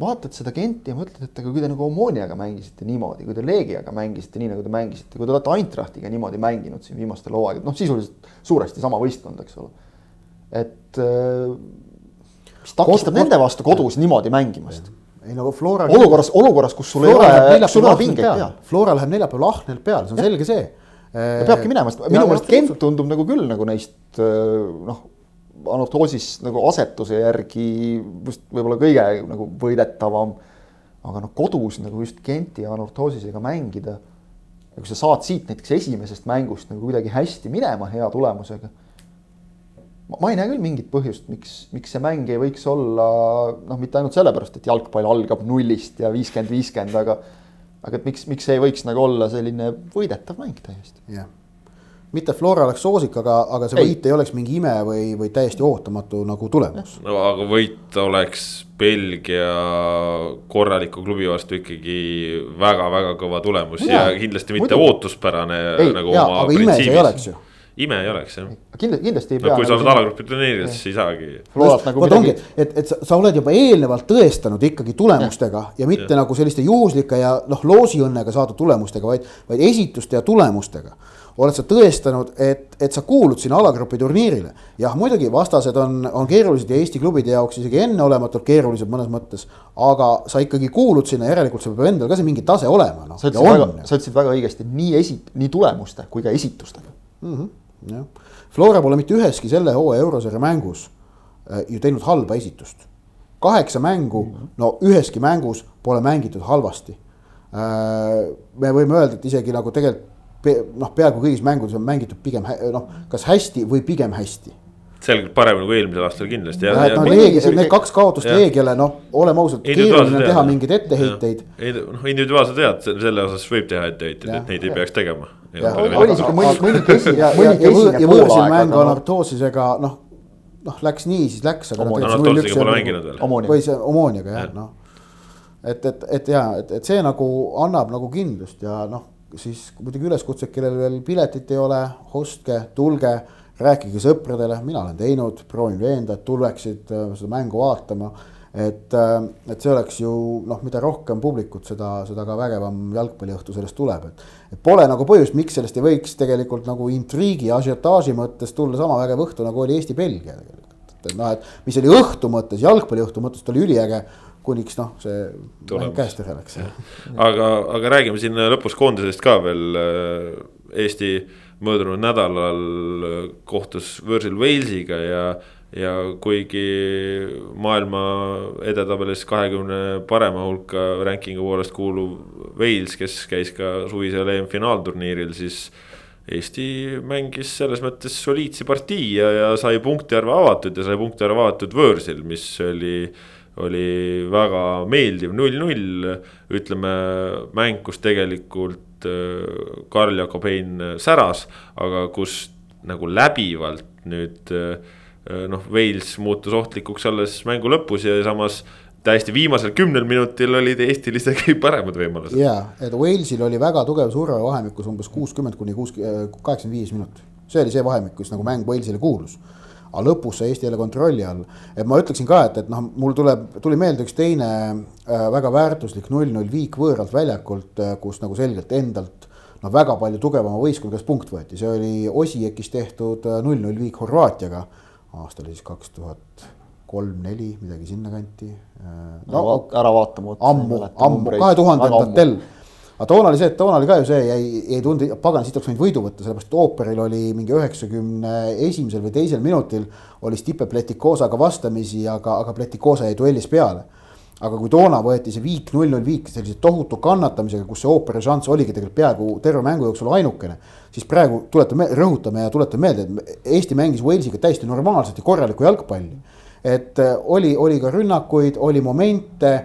vaatad seda Genti ja mõtled, et aga kui te nagu Ommoniaga mängisite niimoodi, kui te Leegiaga mängisite nii, nagu te mängisite, kui te olete Eintrachtiga niimoodi mänginud siin viimastel hooaegadel, noh, sisuliselt suuresti sama võistkond, eks ole. et mis takistab nende vastu kodus niimoodi mängimast? Ei no Flora. olukorras, olukorras, kus sul Flora ei ole, sul ei ole pingeid peal. Flora läheb neljapäeval ahnelt peale, see on selge see. ja peabki minema, sest minu meelest Kent tundub nagu küll nagu neist noh, Anatoosis nagu asetuse järgi just võib-olla kõige nagu võidetavam. aga noh, kodus nagu just Genti ja Anatoosisega mängida. ja kui sa saad siit näiteks esimesest mängust nagu kuidagi hästi minema hea tulemusega ma ei näe küll mingit põhjust, miks, miks see mäng ei võiks olla noh, mitte ainult sellepärast, et jalgpall algab nullist ja viiskümmend, viiskümmend, aga aga et miks, miks see ei võiks nagu olla selline võidetav mäng täiesti. jah, mitte Flora oleks soosik, aga, aga see ei. võit ei oleks mingi ime või, või täiesti ootamatu nagu tulemus. no aga võit oleks Belgia korraliku klubi vastu ikkagi väga-väga kõva tulemus ja, ja kindlasti mitte muidu. ootuspärane. ei, nagu aga ime see ei oleks ju ime ei oleks jah. kindlasti, kindlasti ei pea. no kui sa oled alagrupi turniiril, siis ei saagi. Nagu vot ongi, et, et sa, sa oled juba eelnevalt tõestanud ikkagi tulemustega ja, ja mitte ja. nagu selliste juhuslike ja noh, loosiõnnega saadud tulemustega, vaid, vaid esituste ja tulemustega oled sa tõestanud, et, et sa kuulud sinna alagrupi turniirile. jah, muidugi vastased on, on keerulised ja Eesti klubide jaoks isegi enneolematult keerulised mõnes mõttes. aga sa ikkagi kuulud sinna, järelikult sul peab endal ka see mingi tase olema no.. sa ütlesid väga, sa ütlesid väga õigesti, nii esi-, nii tulemuste kui ka esitustega mm. -hmm jah, Flora pole mitte üheski selle hooaja eurosarja mängus äh, ju teinud halba esitust. kaheksa mängu, no üheski mängus pole mängitud halvasti äh,. me võime öelda, et isegi nagu tegelikult pe, noh, peaaegu kõigis mängudes on mängitud pigem noh, kas hästi või pigem hästi selgelt parem kui eelmisel aastal kindlasti. No, Leegi, need kaks kaotust Leegiale, noh, oleme ausad, keeruline on teha mingeid etteheiteid. noh, individuaalsed head, selle osas võib teha etteheiteid, et neid ei peaks tegema. Mõni, võõrsil mäng Anartoosisega noh, noh läks nii, siis läks, aga. Anartoosisega pole mänginud veel. või see Omoniaga jah, noh. et, et, et ja, et, et see nagu annab nagu kindlust ja noh, siis muidugi üleskutsed, kellel veel piletit ei ole, ostke, tulge, rääkige sõpradele, mina olen teinud, proovin veenda, et tuleksid äh, seda mängu vaatama et, äh, et see oleks ju noh, mida rohkem publikut, seda, seda ka vägevam jalgpalliõhtu sellest tuleb, et. et pole nagu põhjust, miks sellest ei võiks tegelikult nagu intriigi, asiotaaži mõttes tulla sama vägev õhtu, nagu oli Eesti-Belgia tegelikult. et noh, et mis oli õhtu mõttes, jalgpalliõhtu mõttes, ta oli üliäge kuniks noh, see mäng käest ära läks. aga, aga räägime siin lõpus koondisest ka veel. Äh, Eesti möödunud nädalal kohtus võõrsil Walesiga ja ja kuigi maailma edetabelis kahekümne parema hulka ranking'u poolest kuuluv Wales, kes käis ka suvisel EM-finaalturniiril, siis. Eesti mängis selles mõttes soliidse partii ja, ja sai punktiarve avatud ja sai punktiarve avatud võõrsil, mis oli oli väga meeldiv null-null, ütleme mäng, kus tegelikult äh, Karl Jakobein säras, aga kus nagu läbivalt nüüd äh, Äh, noh, Wales muutus ohtlikuks alles mängu lõpus ja samas täiesti viimasel kümnel minutil olid Eestil isegi paremad võimalused. ja, et Walesil oli väga tugev surve vahemikus umbes kuuskümmend kuni kuus, äh, kaheksakümmend viis minutit. see oli see vahemik, kus nagu mäng Walesile kuulus. Aga lõpus sai Eesti jälle kontrolli all, et ma ütleksin ka, et, et noh, mul tuleb, tuli meelde üks teine äh, väga väärtuslik null-null viik võõralt väljakult äh,, kus nagu selgelt endalt noh, väga palju tugevama võistkonna käest punkt võeti, see oli Osiekis tehtud null-null äh, viik Horvaatiaga aasta oli siis kaks tuhat kolm-neli, midagi sinnakanti. no ära vaatama. ammu, ammu, kahe tuhandendatel. Aga toona oli see, et toona oli ka ju see jäi, jäi tunda, pagan, siit oleks võinud võidu võtta, sellepärast et ooperil oli mingi üheksakümne esimesel või teisel minutil. oli Stipe Pletikosaga vastamisi, aga, aga Pletikosa jäi duellis peale aga kui toona võeti see viik, null null viik sellise tohutu kannatamisega, kus see ooperi šanss oligi tegelikult peaaegu terve mängu jooksul ainukene. siis praegu tuletame, rõhutame ja tuletame meelde, et Eesti mängis Walesiga täiesti normaalset ja korralikku jalgpalli. et äh, oli, oli ka rünnakuid, oli momente.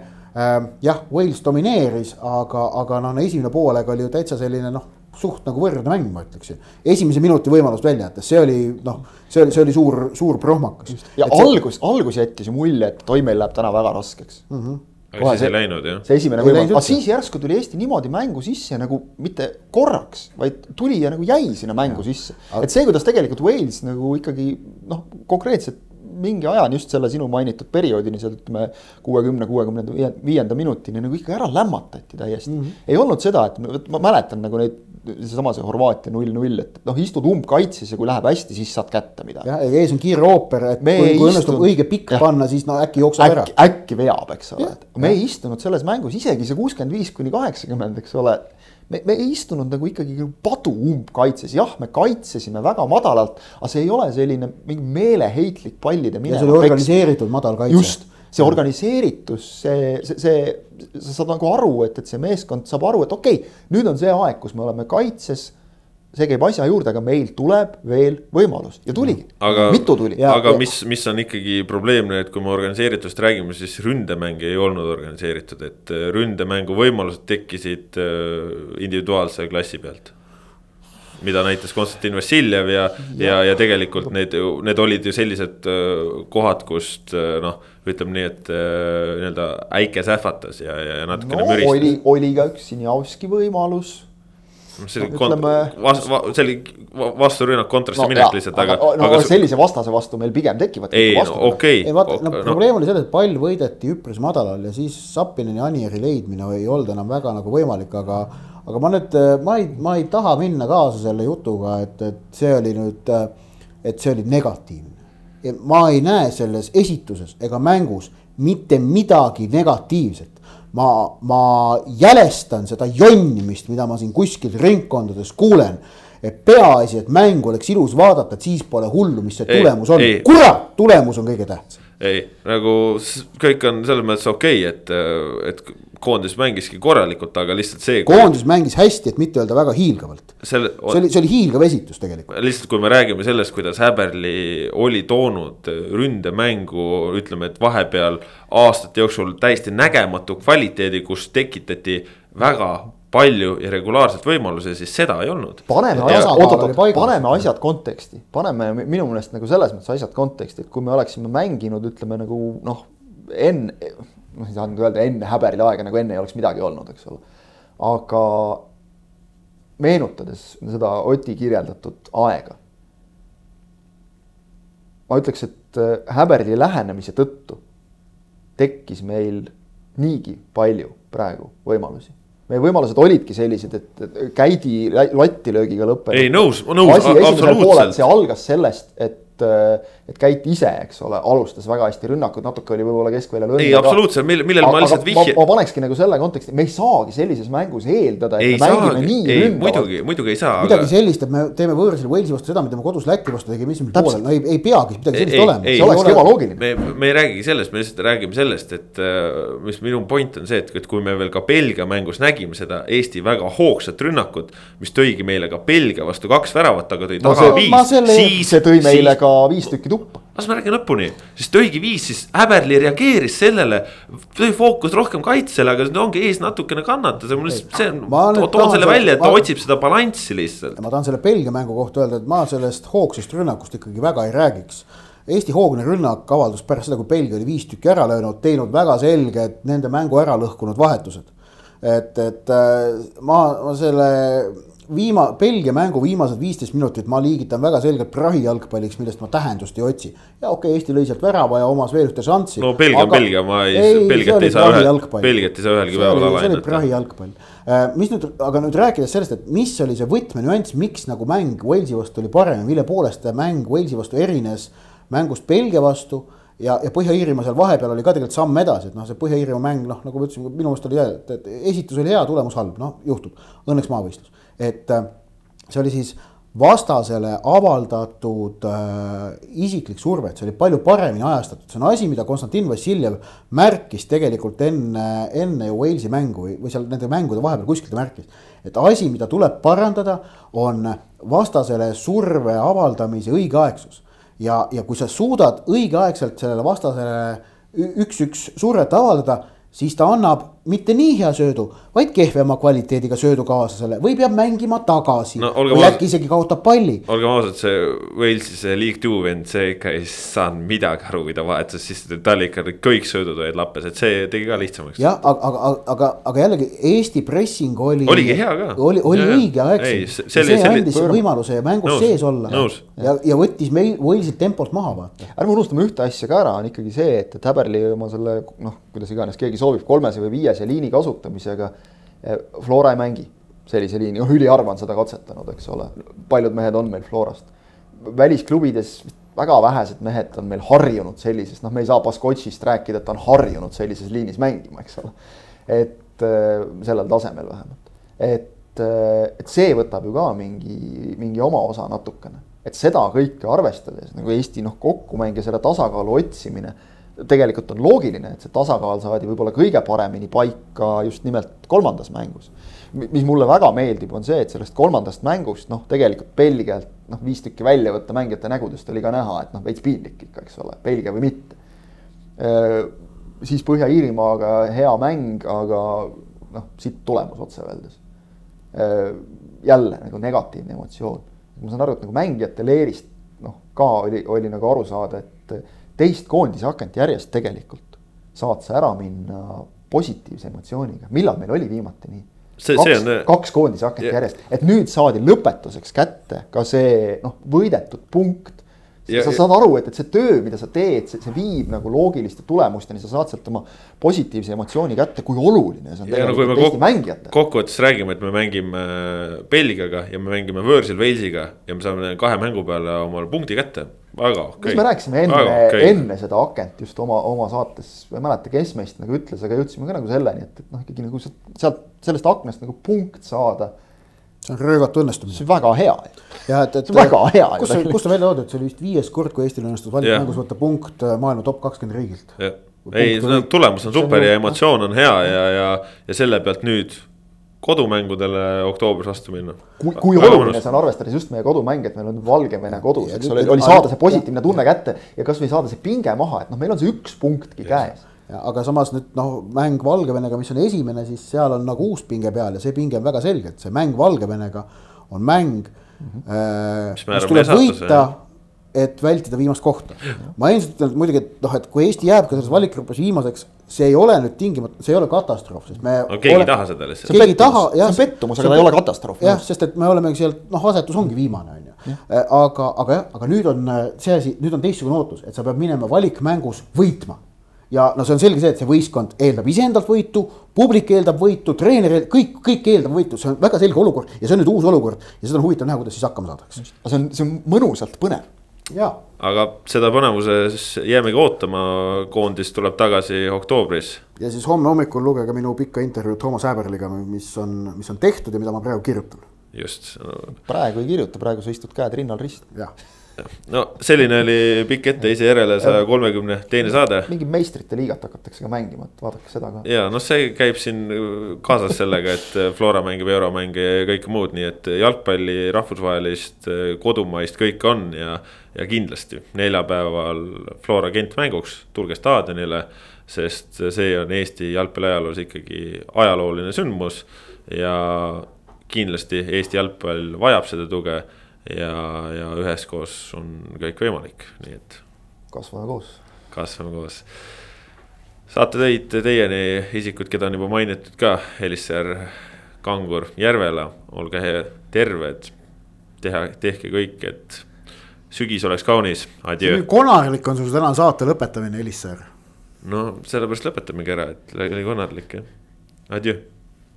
Jah, Wales domineeris, aga, aga noh, esimene poolaeg oli ju täitsa selline noh suht nagu võrdne mäng, ma ütleksin. esimese minuti võimalust välja jättes, see oli noh, see oli, see oli suur, suur prohmakas. ja et algus see..., algus jättis ju mulje, et oi, meil läheb täna väga raskeks mm. -hmm aga siis ei läinud jah. see esimene võimalus, aga siis järsku tuli Eesti niimoodi mängu sisse nagu mitte korraks, vaid tuli ja nagu jäi sinna mängu ja. sisse. et see, kuidas tegelikult Wales nagu ikkagi noh, konkreetselt mingi ajani just selle sinu mainitud perioodini, seal ütleme kuuekümne, kuuekümne viienda minutini nagu ikka ära lämmatati täiesti mm. -hmm. ei olnud seda, et ma mäletan nagu neid seesama see Horvaatia null-null, et noh, istud umbkaitses ja kui läheb hästi, siis saad kätte midagi. jah, ees on kiire ooper, et me kui, kui õnnestub õige pikk ja. panna, siis no äkki jookseb ära. äkki veab, eks ole, et me ei istunud selles mängus isegi see kuuskümmend viis kuni kaheksakümmend, eks ole me, me ei istunud nagu ikkagi padu umbkaitses, jah, me kaitsesime väga madalalt, aga see ei ole selline mingi meeleheitlik pallide minema. see oli organiseeritud madal kaitse. just, see organiseeritus, see, see, see, sa saad nagu aru, et, et see meeskond saab aru, et okei okay,, nüüd on see aeg, kus me oleme kaitses see käib asja juurde, aga meil tuleb veel võimalus ja tuligi, mitu tuli. aga ja, mis, mis on ikkagi probleemne, et kui me organiseeritust räägime, siis ründemäng ei olnud organiseeritud, et äh, ründemängu võimalused tekkisid äh, individuaalse klassi pealt mida näitas Konstantin Vassiljev ja, ja, ja, tegelikult need, need olid ju sellised äh, kohad, kust noh, ütleme nii, et nii-öelda äike sähvatas ja, ja natukene no, müristas. oli, oli ka üks Sinjavski võimalus see oli no, ütleme... vast, va, see oli vasturünnak kontrasse no, minek lihtsalt, aga. no aga... sellise vastase vastu meil pigem tekivad. ei, okei ei vaata, no probleem oli selles, et pall võideti üpris madalal ja siis Sapineni ja Anieri leidmine ei olnud enam väga nagu võimalik, aga. aga ma nüüd, ma ei, ma ei taha minna kaasa selle jutuga, et, et see oli nüüd, et see oli negatiivne. ma ei näe selles esituses ega mängus mitte midagi negatiivset ma, ma jälestan seda jonnimist, mida ma siin kuskil ringkondades kuulen. et peaasi, et mängu oleks ilus vaadata, et siis pole hullu, mis see ei, tulemus on. kurat, tulemus on kõige tähtsam. ei, nagu kõik on selles mõttes okei okay,, et, et koondis mängiski korralikult, aga lihtsalt see. koondis kui... mängis hästi, et mitte öelda väga hiilgavalt. see oli, see oli hiilgav esitus tegelikult. lihtsalt, kui me räägime sellest, kuidas Häberli oli toonud ründemängu, ütleme, et vahepeal aastate jooksul täiesti nägematu kvaliteedi, kus tekitati väga palju ja regulaarselt võimalusi, siis seda ei olnud. paneme asjad, paneme asjad konteksti, paneme minu meelest nagu selles mõttes asjad konteksti, et kui me oleksime mänginud, ütleme nagu noh, enne noh, ei saa nüüd öelda enne häberil aega, nagu enne ei oleks midagi olnud, eks ole. aga meenutades seda Oti kirjeldatud aega. ma ütleks, et äh, häberli lähenemise tõttu tekkis meil niigi palju praegu võimalusi meie võimalused olidki sellised, et käidi latilöögiga lõppenud. ei nõus, nõus, absoluutselt. see algas sellest, et et, et Käit ise, eks ole, alustas väga hästi rünnakut, natuke oli võib-olla keskväljal ei, absoluutselt, millele mille ma lihtsalt vihje. ma panekski nagu selle konteksti, me ei saagi sellises mängus eeldada, et ei me mängime saagi, nii ei, ründavalt. muidugi, muidugi ei saa. midagi aga... sellist, et me teeme võõrsil Walesi vastu seda, mida me kodus Läti vastu tegime esimesel poolel, no ei, ei peagi midagi sellist ei, olema. see olekski ebaloogiline. me, me ei räägigi sellest, me lihtsalt räägime sellest, et äh, mis minu point on see, et, et kui me veel ka Belgia mängus nägime seda Eesti väga hoogsat rünnakut, mis tõigi meile ka Belgia vastu kaks väravat, aga tõi taga viis, siis. see tõi meile ka viis tükki tuppa las ma räägin lõpuni, siis tõigi viis, siis Häberli reageeris sellele, tõi fookus rohkem kaitsele, aga ongi ees natukene kannatas ja mul see on, toon selle välja, et ta ma, otsib seda balanssi lihtsalt. ma tahan selle Belgia mängu kohta öelda, et ma sellest hoogsast rünnakust ikkagi väga ei räägiks. Eesti hoogne rünnak avaldus pärast seda, kui Belgia oli viis tükki ära löönud, teinud väga selged nende mängu ära lõhkunud vahetused. et, et äh, ma, ma selle viima-, Belgia mängu viimased viisteist minutit ma liigitan väga selgelt prahi jalgpalliks, millest ma tähendust ei otsi. ja okei okay,, Eesti lõi sealt värava ja omas veel ühte šanssi. no Belgia on Belgia, ma ei, ei, Belgiat ei saa ühe, Belgiat ei saa ühelgi päeval alahinnata. see oli prahi jalgpall. Äh, mis nüüd, aga nüüd rääkides sellest, et mis oli see võtmenüanss, miks nagu mäng Walesi vastu oli parem ja mille poolest mäng Walesi vastu erines mängust Belgia vastu ja, ja Põhja-Iirimaa seal vahepeal oli ka tegelikult samm edasi, et noh, see Põhja-Iirimaa mäng, noh, nagu ma ütlesin, minu meelest oli hea, et esitus oli hea, tulemus halb, noh, juhtub. Õnneks maavõistlus et äh, see oli siis vastasele avaldatud äh, isiklik surve, et see oli palju paremini ajastatud, see on asi, mida Konstantin Vassiljev märkis tegelikult enne, enne ju Walesi mängu või, seal nende mängude vahepeal kuskil ta märkis. et asi, mida tuleb parandada, on vastasele surve avaldamise õigeaegsus. ja, ja kui sa suudad õigeaegselt sellele vastasele üks-üks survet avaldada siis ta annab mitte nii hea söödu, vaid kehvema kvaliteediga söödu kaaslasele või peab mängima tagasi no,. või äkki isegi kaotab palli. olgem ausad, see Walesi see League Two vend, see ikka ei saanud midagi aru, kui ta vahetas, siis tal ikka kõik söödud olid lappes, et see tegi ka lihtsamaks. jah, aga, aga, aga, aga jällegi Eesti pressing oli. oligi hea ka. oli, oli õigeaegselt. see, see andis pöör... võimaluse mängus nõus, sees olla. ja, ja võttis meil Walesilt tempolt maha vaata. ärme unustame ühte asja ka ära, on ikkagi see, et, Häberli oma selle noh, kuidas iganes keegi soovib kolmese või viiese liini kasutamisega. Eh, Flora ei mängi, sellise liini, noh üliharva on seda katsetanud, eks ole. paljud mehed on meil Florast. välisklubides väga vähesed mehed on meil harjunud sellises, noh, me ei saa Baskotšist rääkida, et ta on harjunud sellises liinis mängima, eks ole. et äh, sellel tasemel vähemalt, et, äh, et see võtab ju ka mingi, mingi oma osa natukene. et seda kõike arvestades nagu Eesti noh, kokkumäng ja selle tasakaalu otsimine tegelikult on loogiline, et see tasakaal saadi võib-olla kõige paremini paika just nimelt kolmandas mängus. mis mulle väga meeldib, on see, et sellest kolmandast mängust noh, tegelikult Belgialt noh, viis tükki välja võtta mängijate nägudest oli ka näha, et noh, veits piinlik ikka, eks ole, Belgia või mitte. siis Põhja-Iirimaaga hea mäng, aga noh, siit tulemus otse öeldes. jälle nagu negatiivne emotsioon. ma saan aru, et nagu mängijate leerist noh, ka oli, oli nagu aru saada, et teist koondise akent järjest tegelikult saad sa ära minna positiivse emotsiooniga, millal meil oli viimati nii? kaks, on... kaks koondise akent yeah. järjest, et nüüd saadi lõpetuseks kätte ka see noh, võidetud punkt. Ja, sa saad aru, et, et see töö, mida sa teed, see, see viib nagu loogiliste tulemusteni, sa saad sealt oma positiivse emotsiooni kätte, kui oluline see on tegelikult no, Eesti mängijatele. kokkuvõttes räägime, et me mängime Belgiaga ja me mängime võõrsil Walesiga ja me saame kahe mängu peale omale punkti kätte väga okei okay.. mis me rääkisime enne, okay. enne seda akent just oma, oma saates, ma ei mäleta, kes meist nagu ütles, aga jõudsime ka nagu selleni, et, et noh, ikkagi nagu sealt, sellest aknast nagu punkt saada. see on röögatu õnnestumine. see on väga hea. jah, et, et. väga hea. kus, kus ta välja toodud, see oli vist viies kord, kui Eestil õnnestus valikmängus võtta punkt äh, maailma top kakskümmend riigilt. ei, tulemus on super ja emotsioon on hea ja, ja, ja selle pealt nüüd kodumängudele oktoobris vastu minna. kui, kui oluline see on, arvestades just meie kodumänge, et meil on Valgevene kodus, eks ole, oli saada see positiivne tunne kätte ja kasvõi saada see pinge maha, et noh, meil on see üks punktki käes. Ja, aga samas nüüd noh, mäng Valgevenega, mis on esimene, siis seal on nagu uus pinge peal ja see pinge on väga selge, et see mäng Valgevenega on mäng mm, -hmm. äh, mis, mis tuleb võita et vältida viimast kohta. ma endiselt ütlen muidugi, et noh, et kui Eesti jääb ka selles valikgrupis viimaseks, see ei ole nüüd tingimata, see ei ole katastroof, sest me. no keegi ole, ei taha seda lihtsalt. keegi ei taha, jah. see on pettumus, aga ta ei ole katastroof. jah, sest et me oleme sealt, noh, asetus ongi viimane, on ju. aga, aga jah, aga nüüd on see asi, nüüd on teistsugune ootus, et sa pead minema valikmängus võitma ja no see on selge see, et see võistkond eeldab iseendalt võitu, publik eeldab võitu, treener, kõik, kõik eeldab võitu, see on väga selge olukord ja see on nüüd uus olukord ja seda on huvitav näha, kuidas siis hakkama saadakse. see on, see on mõnusalt põnev aga seda põnevuses jäämegi ootama, koondis tuleb tagasi oktoobris. ja siis homme hommikul lugege minu pikka intervjuud Toomas Häberliga, mis on, mis on tehtud ja mida ma praegu kirjutan. just no.. praegu ei kirjuta, praegu sa istud käed rinnal risti. jah no selline oli pikk etteheise järele saja kolmekümne teine saade. mingi meistrite liigat hakatakse ka mängima, et vaadake seda ka. ja noh, see käib siin kaasas sellega, et Flora mängib euromänge ja kõike muud, nii et jalgpalli rahvusvahelist, kodumaist kõike on ja. ja kindlasti neljapäeval Flora Gent mänguks, tulge staadionile. sest see on Eesti jalgpalli ajaloos ikkagi ajalooline sündmus ja kindlasti Eesti jalgpall vajab seda tuge ja, ja üheskoos on kõik võimalik, nii et. kasvame koos. kasvame koos. saate tõid teieni isikud, keda on juba mainitud ka, Elisser, Kangur, Järvela, olge terved. teha, tehke kõik, et sügis oleks kaunis, adjöö. konarlik on sul täna saate lõpetamine, Elisser. no sellepärast lõpetamegi ära, et oli konarlik jah, adjöö